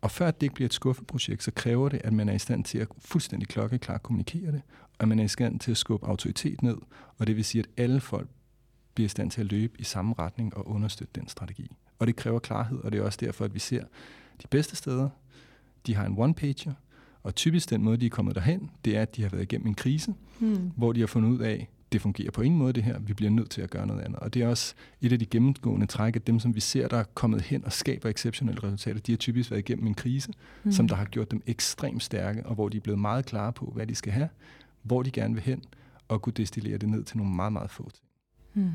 Og før det ikke bliver et skuffeprojekt, så kræver det, at man er i stand til at fuldstændig klokkeklart kommunikere det, og at man er i stand til at skubbe autoritet ned, og det vil sige, at alle folk bliver i stand til at løbe i samme retning og understøtte den strategi. Og det kræver klarhed, og det er også derfor, at vi ser de bedste steder, de har en one-pager, og typisk den måde, de er kommet derhen, det er, at de har været igennem en krise, hmm. hvor de har fundet ud af, det fungerer på ingen måde det her, vi bliver nødt til at gøre noget andet. Og det er også et af de gennemgående træk, at dem, som vi ser, der er kommet hen og skaber exceptionelle resultater, de har typisk været igennem en krise, mm. som der har gjort dem ekstremt stærke, og hvor de er blevet meget klare på, hvad de skal have, hvor de gerne vil hen, og kunne destillere det ned til nogle meget, meget få ting. Mm.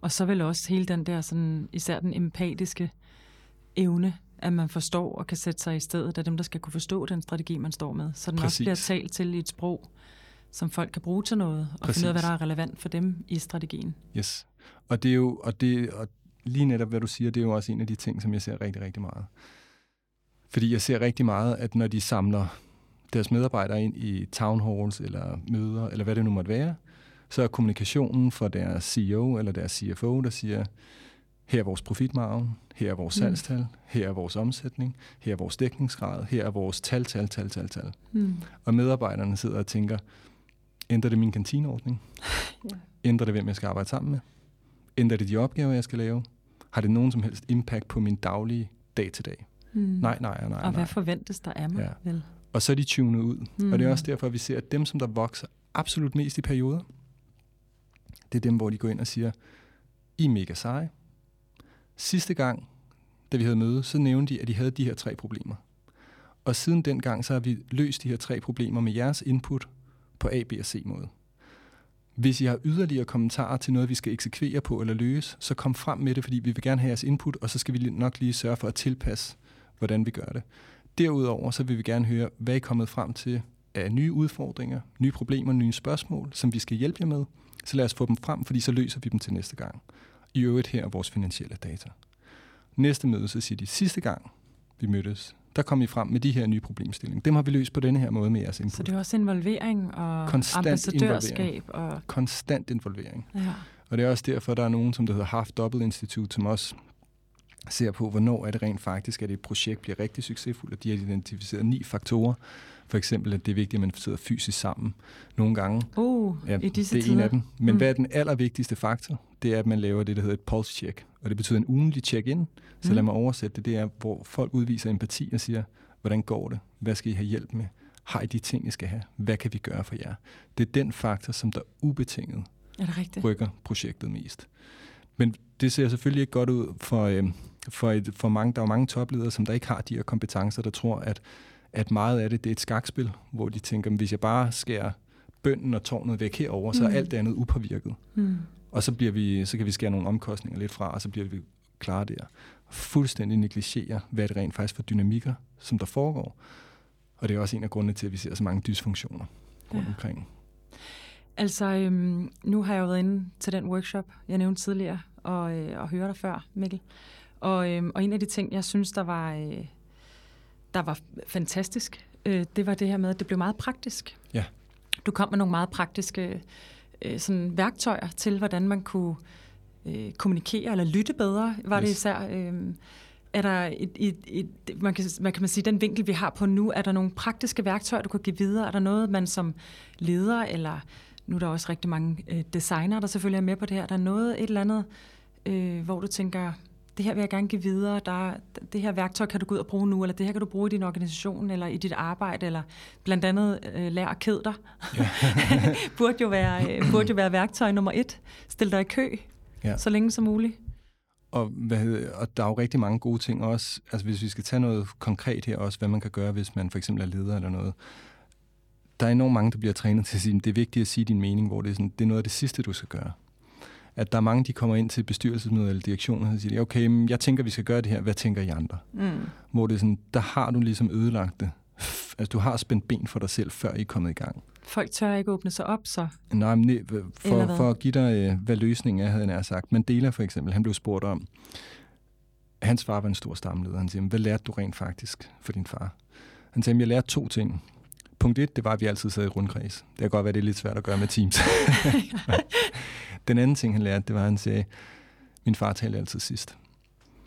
Og så vil også hele den der, sådan, især den empatiske evne, at man forstår og kan sætte sig i stedet af dem, der skal kunne forstå den strategi, man står med. Så den Præcis. også bliver talt til i et sprog, som folk kan bruge til noget, og Præcis. finde ud af, hvad der er relevant for dem i strategien.
Yes. Og det er jo, og det, og lige netop hvad du siger, det er jo også en af de ting, som jeg ser rigtig, rigtig meget. Fordi jeg ser rigtig meget, at når de samler deres medarbejdere ind i town halls eller møder, eller hvad det nu måtte være, så er kommunikationen fra deres CEO eller deres CFO, der siger, her er vores profitmargen, her er vores mm. salgstal, mm. her er vores omsætning, her er vores dækningsgrad, her er vores tal, tal, tal, tal, tal. Mm. Og medarbejderne sidder og tænker, ændrer det min kantineordning? ja. Ændrer det, hvem jeg skal arbejde sammen med? Ændrer det de opgaver, jeg skal lave? Har det nogen som helst impact på min daglige dag-til-dag? Mm. Nej, nej, nej, nej.
Og hvad forventes der af mig? Ja. Vel?
Og så er de tunet ud. Mm. Og det er også derfor, at vi ser, at dem, som der vokser absolut mest i perioder, det er dem, hvor de går ind og siger, I er mega seje. Sidste gang, da vi havde møde, så nævnte de, at de havde de her tre problemer. Og siden den gang, så har vi løst de her tre problemer med jeres input på A, B og C måde. Hvis I har yderligere kommentarer til noget, vi skal eksekvere på eller løse, så kom frem med det, fordi vi vil gerne have jeres input, og så skal vi nok lige sørge for at tilpasse, hvordan vi gør det. Derudover så vil vi gerne høre, hvad I er kommet frem til af nye udfordringer, nye problemer, nye spørgsmål, som vi skal hjælpe jer med. Så lad os få dem frem, fordi så løser vi dem til næste gang. I øvrigt her er vores finansielle data. Næste møde, så siger de, sidste gang vi mødtes, der kom I frem med de her nye problemstillinger. Dem har vi løst på denne her måde med jeres input.
Så det er også involvering og Konstant ambassadørskab.
Involvering. Og... Konstant involvering. Ja. Og det er også derfor, der er nogen, som der hedder Half Double Institute, som også ser på, hvornår er det rent faktisk, at et projekt bliver rigtig succesfuldt, og de har identificeret ni faktorer. For eksempel, at det er vigtigt, at man sidder fysisk sammen nogle gange.
Uh, ja, i disse
det er
tider. en
af dem. Men mm. hvad er den allervigtigste faktor? Det er, at man laver det, der hedder et pulse check. Og det betyder en ugenlig check-in. Så mm. lad mig oversætte det. Det er, hvor folk udviser empati og siger, hvordan går det? Hvad skal I have hjælp med? Har I de ting, I skal have? Hvad kan vi gøre for jer? Det er den faktor, som der ubetinget
er det rigtigt?
rykker projektet mest. Men det ser selvfølgelig ikke godt ud for, øh, for, et, for mange. Der er mange topledere, som der ikke har de her kompetencer, der tror, at, at meget af det, det er et skakspil, hvor de tænker, hvis jeg bare skærer bønden og tårnet væk herover, så er mm. alt det andet upåvirket. Mm. Og så, bliver vi, så kan vi skære nogle omkostninger lidt fra, og så bliver vi klare der. Fuldstændig negligere, hvad det rent faktisk for dynamikker, som der foregår. Og det er også en af grundene til, at vi ser så mange dysfunktioner rundt ja. omkring.
Altså, øhm, nu har jeg jo været inde til den workshop, jeg nævnte tidligere, og, øh, og høre dig før, Mikkel. Og, øhm, og en af de ting, jeg synes, der var, øh, der var fantastisk, øh, det var det her med, at det blev meget praktisk.
Ja.
Du kom med nogle meget praktiske øh, sådan værktøjer til, hvordan man kunne øh, kommunikere eller lytte bedre, var yes. det især. Øh, er der et, et, et, man, kan, man kan man sige, den vinkel, vi har på nu, er der nogle praktiske værktøjer, du kan give videre? Er der noget, man som leder, eller nu er der også rigtig mange øh, designer, der selvfølgelig er med på det her, er der noget, et eller andet, øh, hvor du tænker, det her vil jeg gerne give videre, der, det her værktøj kan du gå ud og bruge nu, eller det her kan du bruge i din organisation, eller i dit arbejde, eller blandt andet øh, lær at kede dig. Ja. burde, jo være, øh, burde jo være værktøj nummer et. Stil dig i kø, ja. så længe som muligt.
Og, hvad hedder, og der er jo rigtig mange gode ting også. Altså hvis vi skal tage noget konkret her også, hvad man kan gøre, hvis man for eksempel er leder eller noget. Der er enormt mange, der bliver trænet til at sige, det er vigtigt at sige din mening, hvor det er, sådan, det er noget af det sidste, du skal gøre at der er mange, de kommer ind til bestyrelsesmøder eller direktioner og siger, okay, jeg tænker, vi skal gøre det her, hvad tænker I andre? Mm. Hvor det er sådan, der har du ligesom ødelagt det. Altså, du har spændt ben for dig selv, før I er kommet i gang.
Folk tør ikke åbne sig op, så?
Nej, men for, for at give dig, øh, hvad løsningen er, havde jeg sagt. Mandela for eksempel, han blev spurgt om, hans far var en stor stamleder. Han siger, hvad lærte du rent faktisk for din far? Han sagde, jeg lærte to ting. Punkt et, det var, at vi altid sad i rundkreds. Det kan godt være, det er lidt svært at gøre med teams. Den anden ting, han lærte, det var, at han sagde, min far talte altid sidst.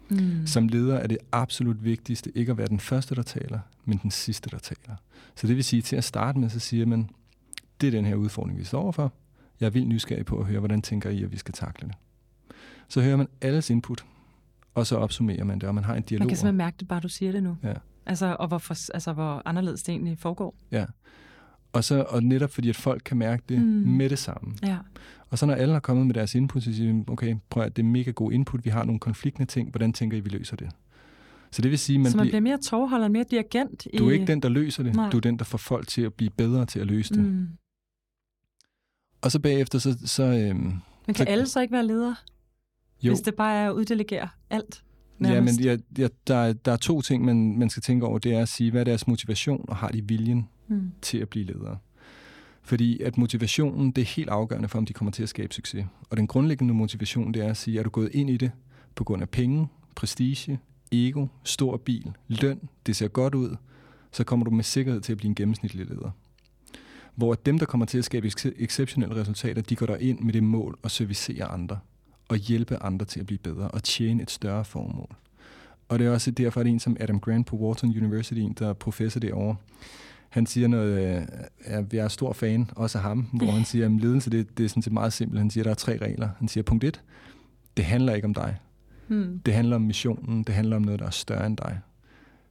Mm. Som leder er det absolut vigtigste ikke at være den første, der taler, men den sidste, der taler. Så det vil sige, til at starte med, så siger man, det er den her udfordring, vi står overfor. Jeg er vildt nysgerrig på at høre, hvordan tænker I, at vi skal takle det. Så hører man alles input, og så opsummerer man det, og man har en dialog.
Man kan simpelthen mærke det, bare du siger det nu.
Ja.
Altså, og hvor, for, altså, hvor anderledes det egentlig foregår.
Ja. Og, så, og netop fordi, at folk kan mærke det mm. med det samme.
Ja.
Og så når alle har kommet med deres input, så siger vi, okay, prøv at det er mega god input, vi har nogle konfliktende ting, hvordan tænker I, vi løser det? Så det vil sige, man,
så man bliver mere tovholder, mere dirigent?
Du er i... ikke den, der løser det. Nej. Du er den, der får folk til at blive bedre til at løse det. Mm. Og så bagefter, så... så øhm,
men kan så, alle så ikke være ledere? Jo. Hvis det bare er at uddelegere alt?
Nærmest. Ja, men ja, ja, der, der er to ting, man, man skal tænke over. Det er at sige, hvad er deres motivation, og har de viljen mm. til at blive ledere? Fordi at motivationen, det er helt afgørende for, om de kommer til at skabe succes. Og den grundlæggende motivation, det er at sige, er du gået ind i det på grund af penge, prestige, ego, stor bil, løn, det ser godt ud, så kommer du med sikkerhed til at blive en gennemsnitlig leder. Hvor dem, der kommer til at skabe exceptionelle resultater, de går der ind med det mål at servicere andre og hjælpe andre til at blive bedre og tjene et større formål. Og det er også derfor, at en som Adam Grant på Wharton University, der er professor derovre, han siger noget, øh, jeg er stor fan, også af ham, hvor han siger, at ledelse det, det er sådan set meget simpelt. Han siger, at der er tre regler. Han siger, punkt et, det handler ikke om dig. Hmm. Det handler om missionen, det handler om noget, der er større end dig.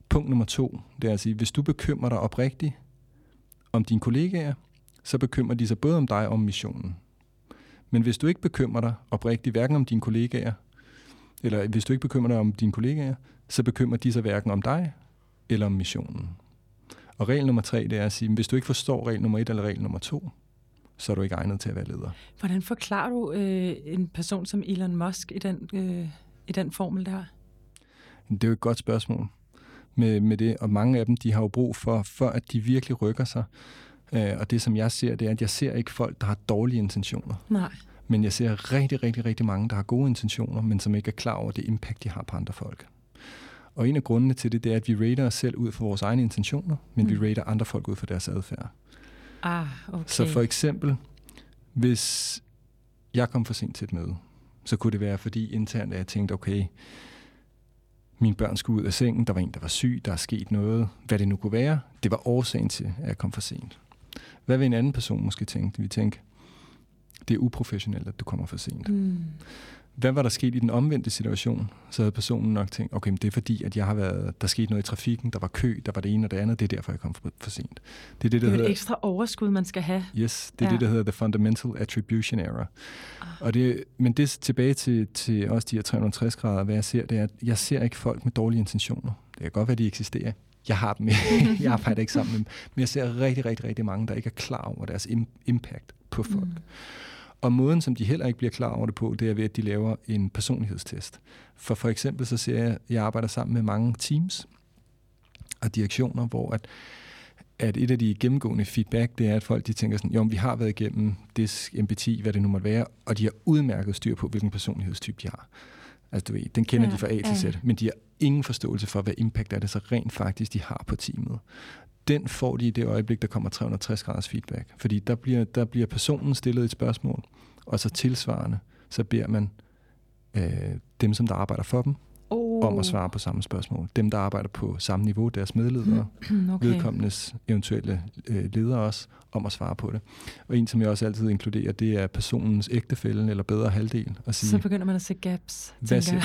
Punkt nummer to, det er at sige, hvis du bekymrer dig oprigtigt om dine kollegaer, så bekymrer de sig både om dig og om missionen. Men hvis du ikke bekymrer dig oprigtigt hverken om dine kollegaer, eller hvis du ikke bekymrer dig om dine kollegaer, så bekymrer de sig hverken om dig eller om missionen. Og regel nummer tre, det er at sige, at hvis du ikke forstår regel nummer et eller regel nummer to, så er du ikke egnet til at være leder.
Hvordan forklarer du øh, en person som Elon Musk i den, øh, i den formel der?
Det er jo et godt spørgsmål med, med det, og mange af dem, de har jo brug for, for at de virkelig rykker sig. Øh, og det, som jeg ser, det er, at jeg ser ikke folk, der har dårlige intentioner.
Nej.
Men jeg ser rigtig, rigtig, rigtig mange, der har gode intentioner, men som ikke er klar over det impact, de har på andre folk. Og en af grundene til det, det er, at vi rater os selv ud for vores egne intentioner, men mm. vi rater andre folk ud for deres adfærd.
Ah, okay.
Så for eksempel, hvis jeg kom for sent til et møde, så kunne det være, fordi internt at jeg tænkte, okay, mine børn skulle ud af sengen, der var en, der var syg, der er sket noget, hvad det nu kunne være. Det var årsagen til, at jeg kom for sent. Hvad vil en anden person måske tænke? Vi tænker, det er uprofessionelt, at du kommer for sent. Mm hvad var der sket i den omvendte situation? Så havde personen nok tænkt, okay, men det er fordi, at jeg har været, der skete noget i trafikken, der var kø, der var det ene og det andet, det er derfor, jeg kom for, for sent.
Det er det, der det er hedder, et ekstra overskud, man skal have.
Yes, det er ja. det, der hedder the fundamental attribution error. Ah. Og det, men det tilbage til, til også de her 360 grader, hvad jeg ser, det er, at jeg ser ikke folk med dårlige intentioner. Det kan godt være, de eksisterer. Jeg har dem, jeg arbejder ikke sammen med dem. Men jeg ser rigtig, rigtig, rigtig mange, der ikke er klar over deres impact på folk. Mm. Og måden, som de heller ikke bliver klar over det på, det er ved, at de laver en personlighedstest. For for eksempel så ser jeg, at jeg arbejder sammen med mange teams og direktioner, hvor at, at et af de gennemgående feedback, det er, at folk de tænker sådan, jo, vi har været igennem disk, empati, hvad det nu måtte være, og de har udmærket styr på, hvilken personlighedstype de har. Altså du ved, den kender ja, de fra A til Z, ja. men de har ingen forståelse for, hvad impact er det så rent faktisk, de har på teamet den får de i det øjeblik, der kommer 360 graders feedback. Fordi der bliver, der bliver personen stillet et spørgsmål, og så tilsvarende, så beder man øh, dem, som der arbejder for dem, oh. om at svare på samme spørgsmål. Dem, der arbejder på samme niveau, deres medledere, okay. vedkommendes eventuelle øh, ledere også, om at svare på det. Og en, som jeg også altid inkluderer, det er personens ægtefælde eller bedre halvdel. At sige,
så begynder man at se gaps,
hvad siger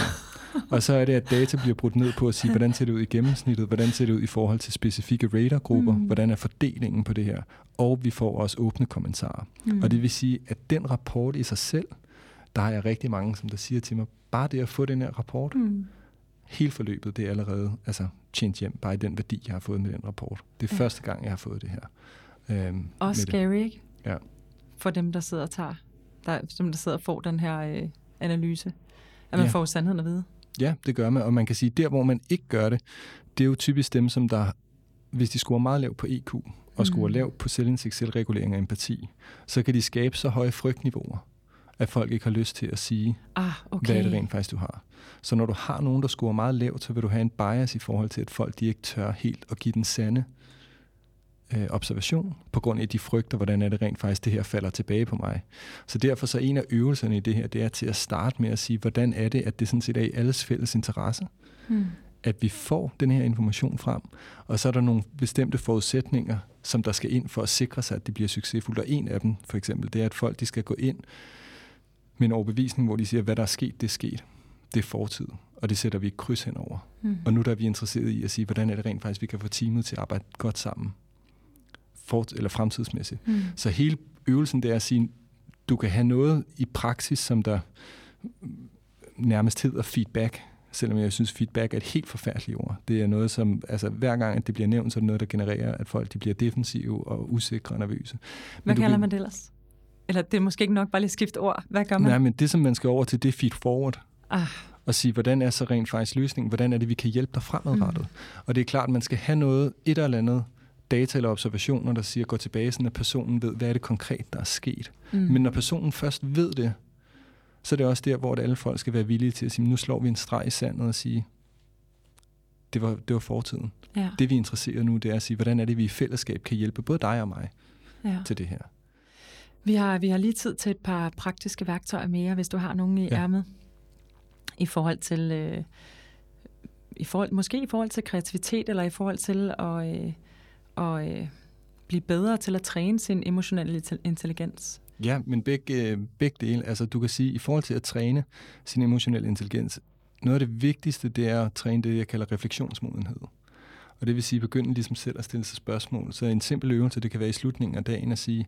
Og så er det, at data bliver brudt ned på at sige, hvordan ser det ud i gennemsnittet, hvordan ser det ud i forhold til specifikke ratergrupper, mm. hvordan er fordelingen på det her, og vi får også åbne kommentarer. Mm. Og det vil sige, at den rapport i sig selv, der har jeg rigtig mange, som der siger til mig, bare det at få den her rapport, mm. Hele forløbet, det er allerede altså, tjent hjem, bare i den værdi, jeg har fået med den rapport. Det er ja. første gang, jeg har fået det her.
Øhm, Også scary, ikke?
Ja.
For dem, der sidder og tager, der, dem, der sidder og får den her øh, analyse. At man ja. får sandheden at vide.
Ja, det gør man, og man kan sige, der hvor man ikke gør det, det er jo typisk dem, som der, hvis de scorer meget lavt på EQ, og scorer mm. lavt på selvindsigt, selvregulering og empati, så kan de skabe så høje frygtniveauer, at folk ikke har lyst til at sige,
ah, okay.
hvad er det rent faktisk, du har. Så når du har nogen, der scorer meget lavt, så vil du have en bias i forhold til, at folk de ikke tør helt at give den sande øh, observation, på grund af de frygter, hvordan er det rent faktisk, det her falder tilbage på mig. Så derfor så en af øvelserne i det her, det er til at starte med at sige, hvordan er det, at det sådan set er i alles fælles interesse, hmm. at vi får den her information frem, og så er der nogle bestemte forudsætninger, som der skal ind for at sikre sig, at det bliver succesfuldt. Og en af dem, for eksempel, det er, at folk de skal gå ind en overbevisning, hvor de siger, hvad der er sket, det er sket. Det er fortid, og det sætter vi et kryds henover. Mm. Og nu der er vi interesseret i at sige, hvordan er det rent faktisk, vi kan få teamet til at arbejde godt sammen, for, eller fremtidsmæssigt. Mm. Så hele øvelsen, det er at sige, du kan have noget i praksis, som der nærmest hedder feedback, selvom jeg synes, feedback er et helt forfærdeligt ord. Det er noget, som, altså hver gang at det bliver nævnt, så er det noget, der genererer, at folk de bliver defensive og usikre og nervøse.
Hvad kalder man det ellers? Eller det er måske ikke nok bare lige skifte ord. Hvad gør man?
Nej, men det, som man skal over til, det er feed forward. Ah. Og sige, hvordan er så rent faktisk løsningen? Hvordan er det, vi kan hjælpe dig fremadrettet? Mm. Og det er klart, at man skal have noget, et eller andet data eller observationer, der siger, gå tilbage, sådan at personen ved, hvad er det konkret, der er sket. Mm. Men når personen først ved det, så er det også der, hvor alle folk skal være villige til at sige, nu slår vi en streg i sandet og sige, det var, det var fortiden. Ja. Det vi er interesseret nu, det er at sige, hvordan er det, vi i fællesskab kan hjælpe både dig og mig ja. til det her.
Vi har, vi har lige tid til et par praktiske værktøjer mere, hvis du har nogen i ja. ærmet. I forhold til, øh, i forhold, måske i forhold til kreativitet, eller i forhold til at, øh, at øh, blive bedre til at træne sin emotionelle intelligens.
Ja, men begge, øh, begge dele. Altså, du kan sige, i forhold til at træne sin emotionelle intelligens, noget af det vigtigste, det er at træne det, jeg kalder refleksionsmodenhed. Og det vil sige, begynde ligesom selv at stille sig spørgsmål. Så en simpel øvelse, det kan være i slutningen af dagen at sige,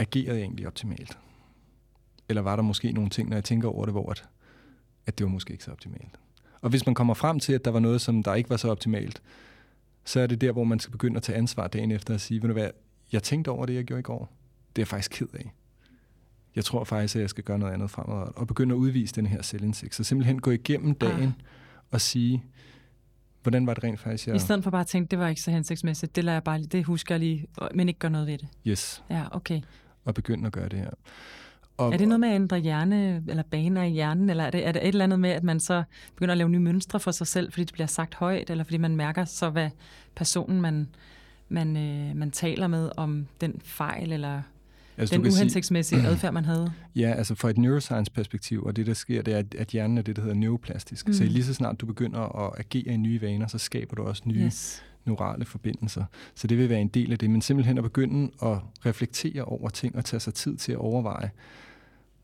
agerede jeg egentlig optimalt? Eller var der måske nogle ting, når jeg tænker over det, hvor at, at det var måske ikke så optimalt? Og hvis man kommer frem til, at der var noget, som der ikke var så optimalt, så er det der, hvor man skal begynde at tage ansvar dagen efter og sige, ved du hvad, jeg tænkte over det, jeg gjorde i går. Det er jeg faktisk ked af. Jeg tror faktisk, at jeg skal gøre noget andet fremover. Og begynde at udvise den her selvindsigt. Så simpelthen gå igennem dagen ah. og sige, hvordan var det rent faktisk? Jeg...
I stedet for bare at tænke, det var ikke så hensigtsmæssigt, det, lader jeg bare, det husker jeg lige, men ikke gør noget ved det.
Yes.
Ja, okay
og begynde at gøre det her.
Og, er det noget med at ændre hjerne, eller baner i hjernen, eller er det, er det et eller andet med, at man så begynder at lave nye mønstre for sig selv, fordi det bliver sagt højt, eller fordi man mærker så, hvad personen, man, man, øh, man taler med om den fejl, eller altså, den uhensigtsmæssige sige, adfærd, man havde?
Ja, altså fra et neuroscience-perspektiv, og det der sker, det er, at hjernen er det, der hedder neuroplastisk. Mm. Så lige så snart du begynder at agere i nye vaner, så skaber du også nye yes neurale forbindelser. Så det vil være en del af det, men simpelthen at begynde at reflektere over ting og tage sig tid til at overveje,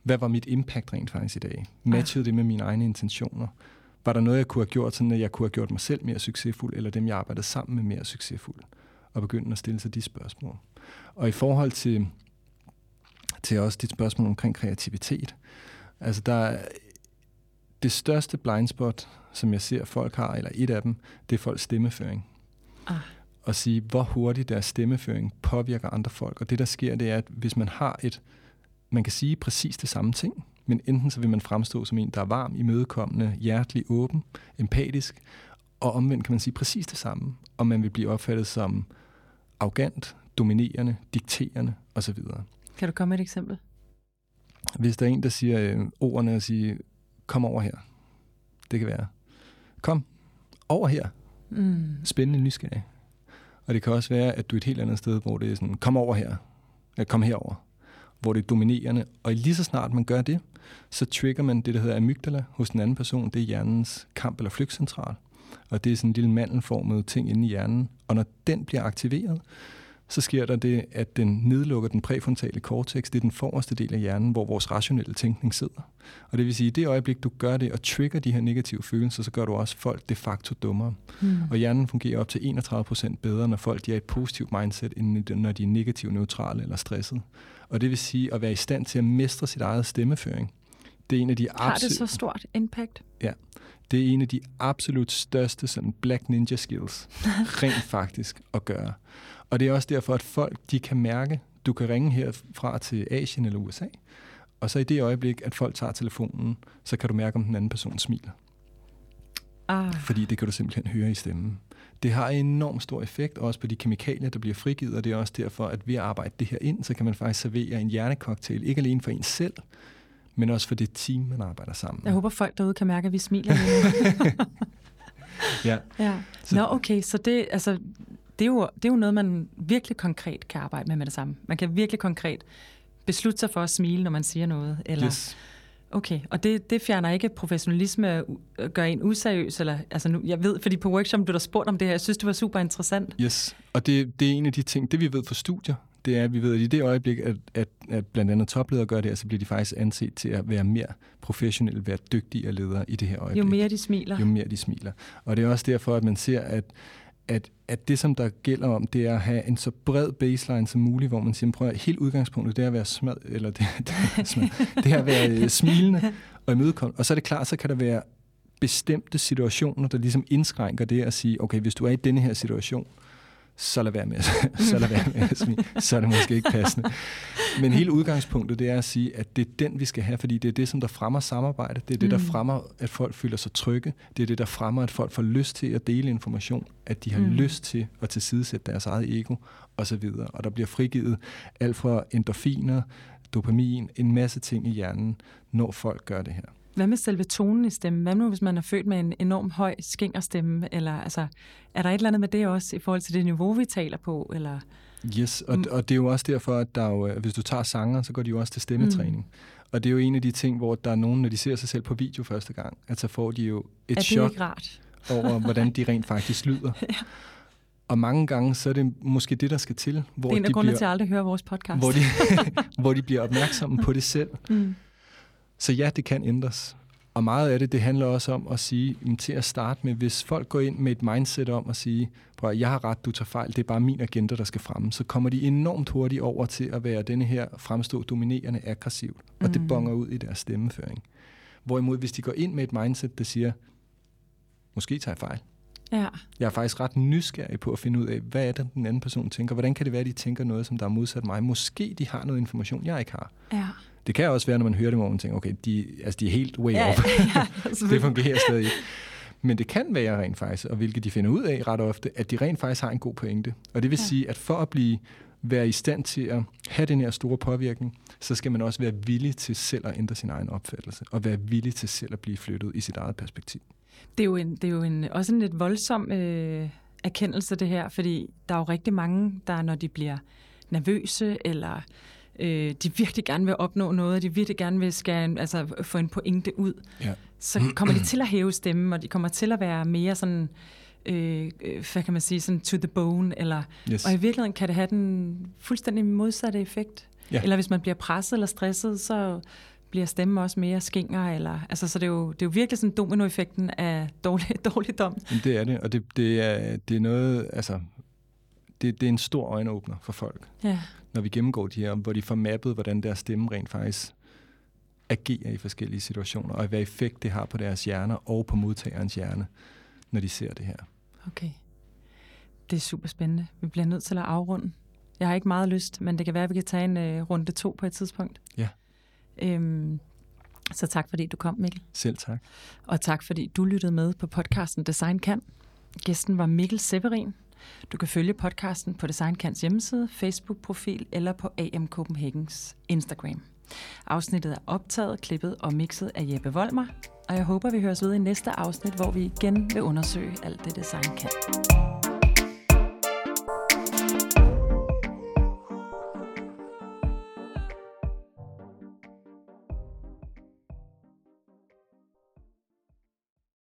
hvad var mit impact rent faktisk i dag? Matchede det med mine egne intentioner? Var der noget, jeg kunne have gjort, sådan at jeg kunne have gjort mig selv mere succesfuld, eller dem, jeg arbejdede sammen med mere succesfuld? Og begynde at stille sig de spørgsmål. Og i forhold til, til også dit spørgsmål omkring kreativitet, altså der er det største blindspot, som jeg ser folk har, eller et af dem, det er folks stemmeføring ah. og sige, hvor hurtigt deres stemmeføring påvirker andre folk. Og det, der sker, det er, at hvis man har et, man kan sige præcis det samme ting, men enten så vil man fremstå som en, der er varm, imødekommende, hjertelig, åben, empatisk, og omvendt kan man sige præcis det samme, og man vil blive opfattet som arrogant, dominerende, dikterende osv.
Kan du komme med et eksempel?
Hvis der er en, der siger øh, ordene og siger, kom over her. Det kan være, kom over her. Mm. Spændende nysgerrig. Og det kan også være, at du er et helt andet sted, hvor det er sådan, kom over her, eller kom herover, hvor det er dominerende. Og lige så snart man gør det, så trigger man det, der hedder amygdala hos den anden person. Det er hjernens kamp- eller flygtcentral. Og det er sådan en lille mandelformet ting inde i hjernen. Og når den bliver aktiveret, så sker der det, at den nedlukker den præfrontale cortex. Det er den forreste del af hjernen, hvor vores rationelle tænkning sidder. Og det vil sige, at i det øjeblik, du gør det og trigger de her negative følelser, så gør du også folk de facto dummere. Mm. Og hjernen fungerer op til 31 procent bedre, når folk de er et positivt mindset, end når de er negativt neutrale eller stresset. Og det vil sige, at være i stand til at mestre sit eget stemmeføring. Det er en af de
Har det så stort impact?
Ja. Det er en af de absolut største sådan black ninja skills, rent faktisk at gøre. Og det er også derfor, at folk de kan mærke, du kan ringe herfra til Asien eller USA, og så i det øjeblik, at folk tager telefonen, så kan du mærke, om den anden person smiler. Ah. Fordi det kan du simpelthen høre i stemmen. Det har enormt stor effekt, også på de kemikalier, der bliver frigivet, og det er også derfor, at ved at arbejde det her ind, så kan man faktisk servere en hjernecocktail, ikke alene for en selv, men også for det team, man arbejder sammen
med. Jeg håber, folk derude kan mærke, at vi smiler.
ja.
ja. Nå, okay, så det, altså, det er, jo, det er jo noget, man virkelig konkret kan arbejde med med det samme. Man kan virkelig konkret beslutte sig for at smile, når man siger noget. Eller,
Yes.
Okay, og det, det fjerner ikke professionalisme at u- gøre en useriøs? Eller, altså nu, jeg ved, fordi på workshop blev der spurgt om det her, jeg synes, det var super interessant.
Yes, og det, det er en af de ting, det vi ved fra studier, det er, at vi ved, at i det øjeblik, at, at, at blandt andet topledere gør det så bliver de faktisk anset til at være mere professionelle, være dygtigere ledere i det her øjeblik.
Jo mere de smiler.
jo mere de smiler. Og det er også derfor, at man ser, at, at, at det, som der gælder om, det er at have en så bred baseline som muligt, hvor man siger, prøv at hele udgangspunktet, det er at være smad, eller det, det, smad, det er at være øh, smilende og imødekommende. Og så er det klart, så kan der være bestemte situationer, der ligesom indskrænker det at sige, okay, hvis du er i denne her situation, så lad være med, så lad være med at smile. Så er det måske ikke passende. Men hele udgangspunktet, det er at sige, at det er den, vi skal have, fordi det er det, som der fremmer samarbejde. Det er det, der
Mm.
fremmer, at folk føler sig trygge. Det er det, der fremmer, at folk får lyst til at dele information. At de har
Mm.
lyst til at tilsidesætte deres eget ego, og så videre. Og der bliver frigivet alt fra endorfiner, dopamin, en masse ting i hjernen, når folk gør det her.
Hvad med selve tonen i stemmen? Hvad nu, hvis man er født med en enorm høj skængerstemme? Eller, altså, er der et eller andet med det også, i forhold til det niveau, vi taler på? Eller?
Yes, og, og det er jo også derfor, at der er jo, øh, hvis du tager sanger, så går de jo også til stemmetræning. Mm. Og det er jo en af de ting, hvor der er nogen, når de ser sig selv på video første gang, at så får de jo et chok over, hvordan de rent faktisk lyder. ja. Og mange gange, så er det måske det, der skal til, hvor,
det er en af
de,
grundene
bliver,
til at aldrig høre vores podcast.
hvor, de, hvor de bliver opmærksomme på det selv.
mm.
Så ja, det kan ændres. Og meget af det, det handler også om at sige, jamen, til at starte med, hvis folk går ind med et mindset om at sige, prøv at jeg har ret, du tager fejl, det er bare min agenda, der skal fremme, så kommer de enormt hurtigt over til at være denne her fremstå dominerende aggressivt, og det
Mhm.
bonger ud i deres stemmeføring. Hvorimod, hvis de går ind med et mindset, der siger, måske tager jeg fejl,
Ja,
jeg er faktisk ret nysgerrig på at finde ud af, hvad er det, den anden person tænker. Hvordan kan det være, at de tænker noget, som der er modsat mig? Måske de har noget information, jeg ikke har.
ja.
Det kan også være, når man hører det, hvor man tænker, okay, de, altså, de er helt way
ja,
off.
ja,
det fungerer stadig ikke. Men det kan være rent faktisk, og hvilket de finder ud af ret ofte, at de rent faktisk har en god pointe. Og det vil
ja.
sige, at for at blive være i stand til at have den her store påvirkning, så skal man også være villig til selv at ændre sin egen opfattelse, og være villig til selv at blive flyttet i sit eget perspektiv.
Det er jo, en, det er jo en, også en lidt voldsom øh, erkendelse, det her, fordi der er jo rigtig mange, der når de bliver nervøse, eller øh, de virkelig gerne vil opnå noget, de virkelig gerne vil en, altså, få en pointe ud,
Ja.
så kommer de til at hæve stemmen, og de kommer til at være mere sådan, øh, øh, hvad kan man sige, sådan to the bone, eller,
Yes.
og i virkeligheden kan det have den fuldstændig modsatte effekt.
Ja.
Eller hvis man bliver presset eller stresset, så bliver stemmen også mere skinger, eller, altså, så det er, jo, det er jo virkelig sådan dominoeffekten af dårlig, dårligdom.
Det er det, og det, det, er, det er noget, altså, det, det er en stor øjenåbner for folk,
Ja.
når vi gennemgår de her, hvor de får mappet, hvordan deres stemme rent faktisk agerer i forskellige situationer, og hvad effekt det har på deres hjerner og på modtagerens hjerne, når de ser det her.
Okay. Det er super spændende. Vi bliver nødt til at afrunde. Jeg har ikke meget lyst, men det kan være, at vi kan tage en øh, runde to på et tidspunkt.
Ja.
Øhm, så tak fordi du kom, Mikkel.
Selv tak.
Og tak fordi du lyttede med på podcasten Design Kan. Gæsten var Mikkel Severin. Du kan følge podcasten på Design Kans hjemmeside, Facebook-profil eller på AM Copenhagens Instagram. Afsnittet er optaget, klippet og mixet af Jeppe Volmer, og jeg håber, vi høres ved i næste afsnit, hvor vi igen vil undersøge alt det, design kan.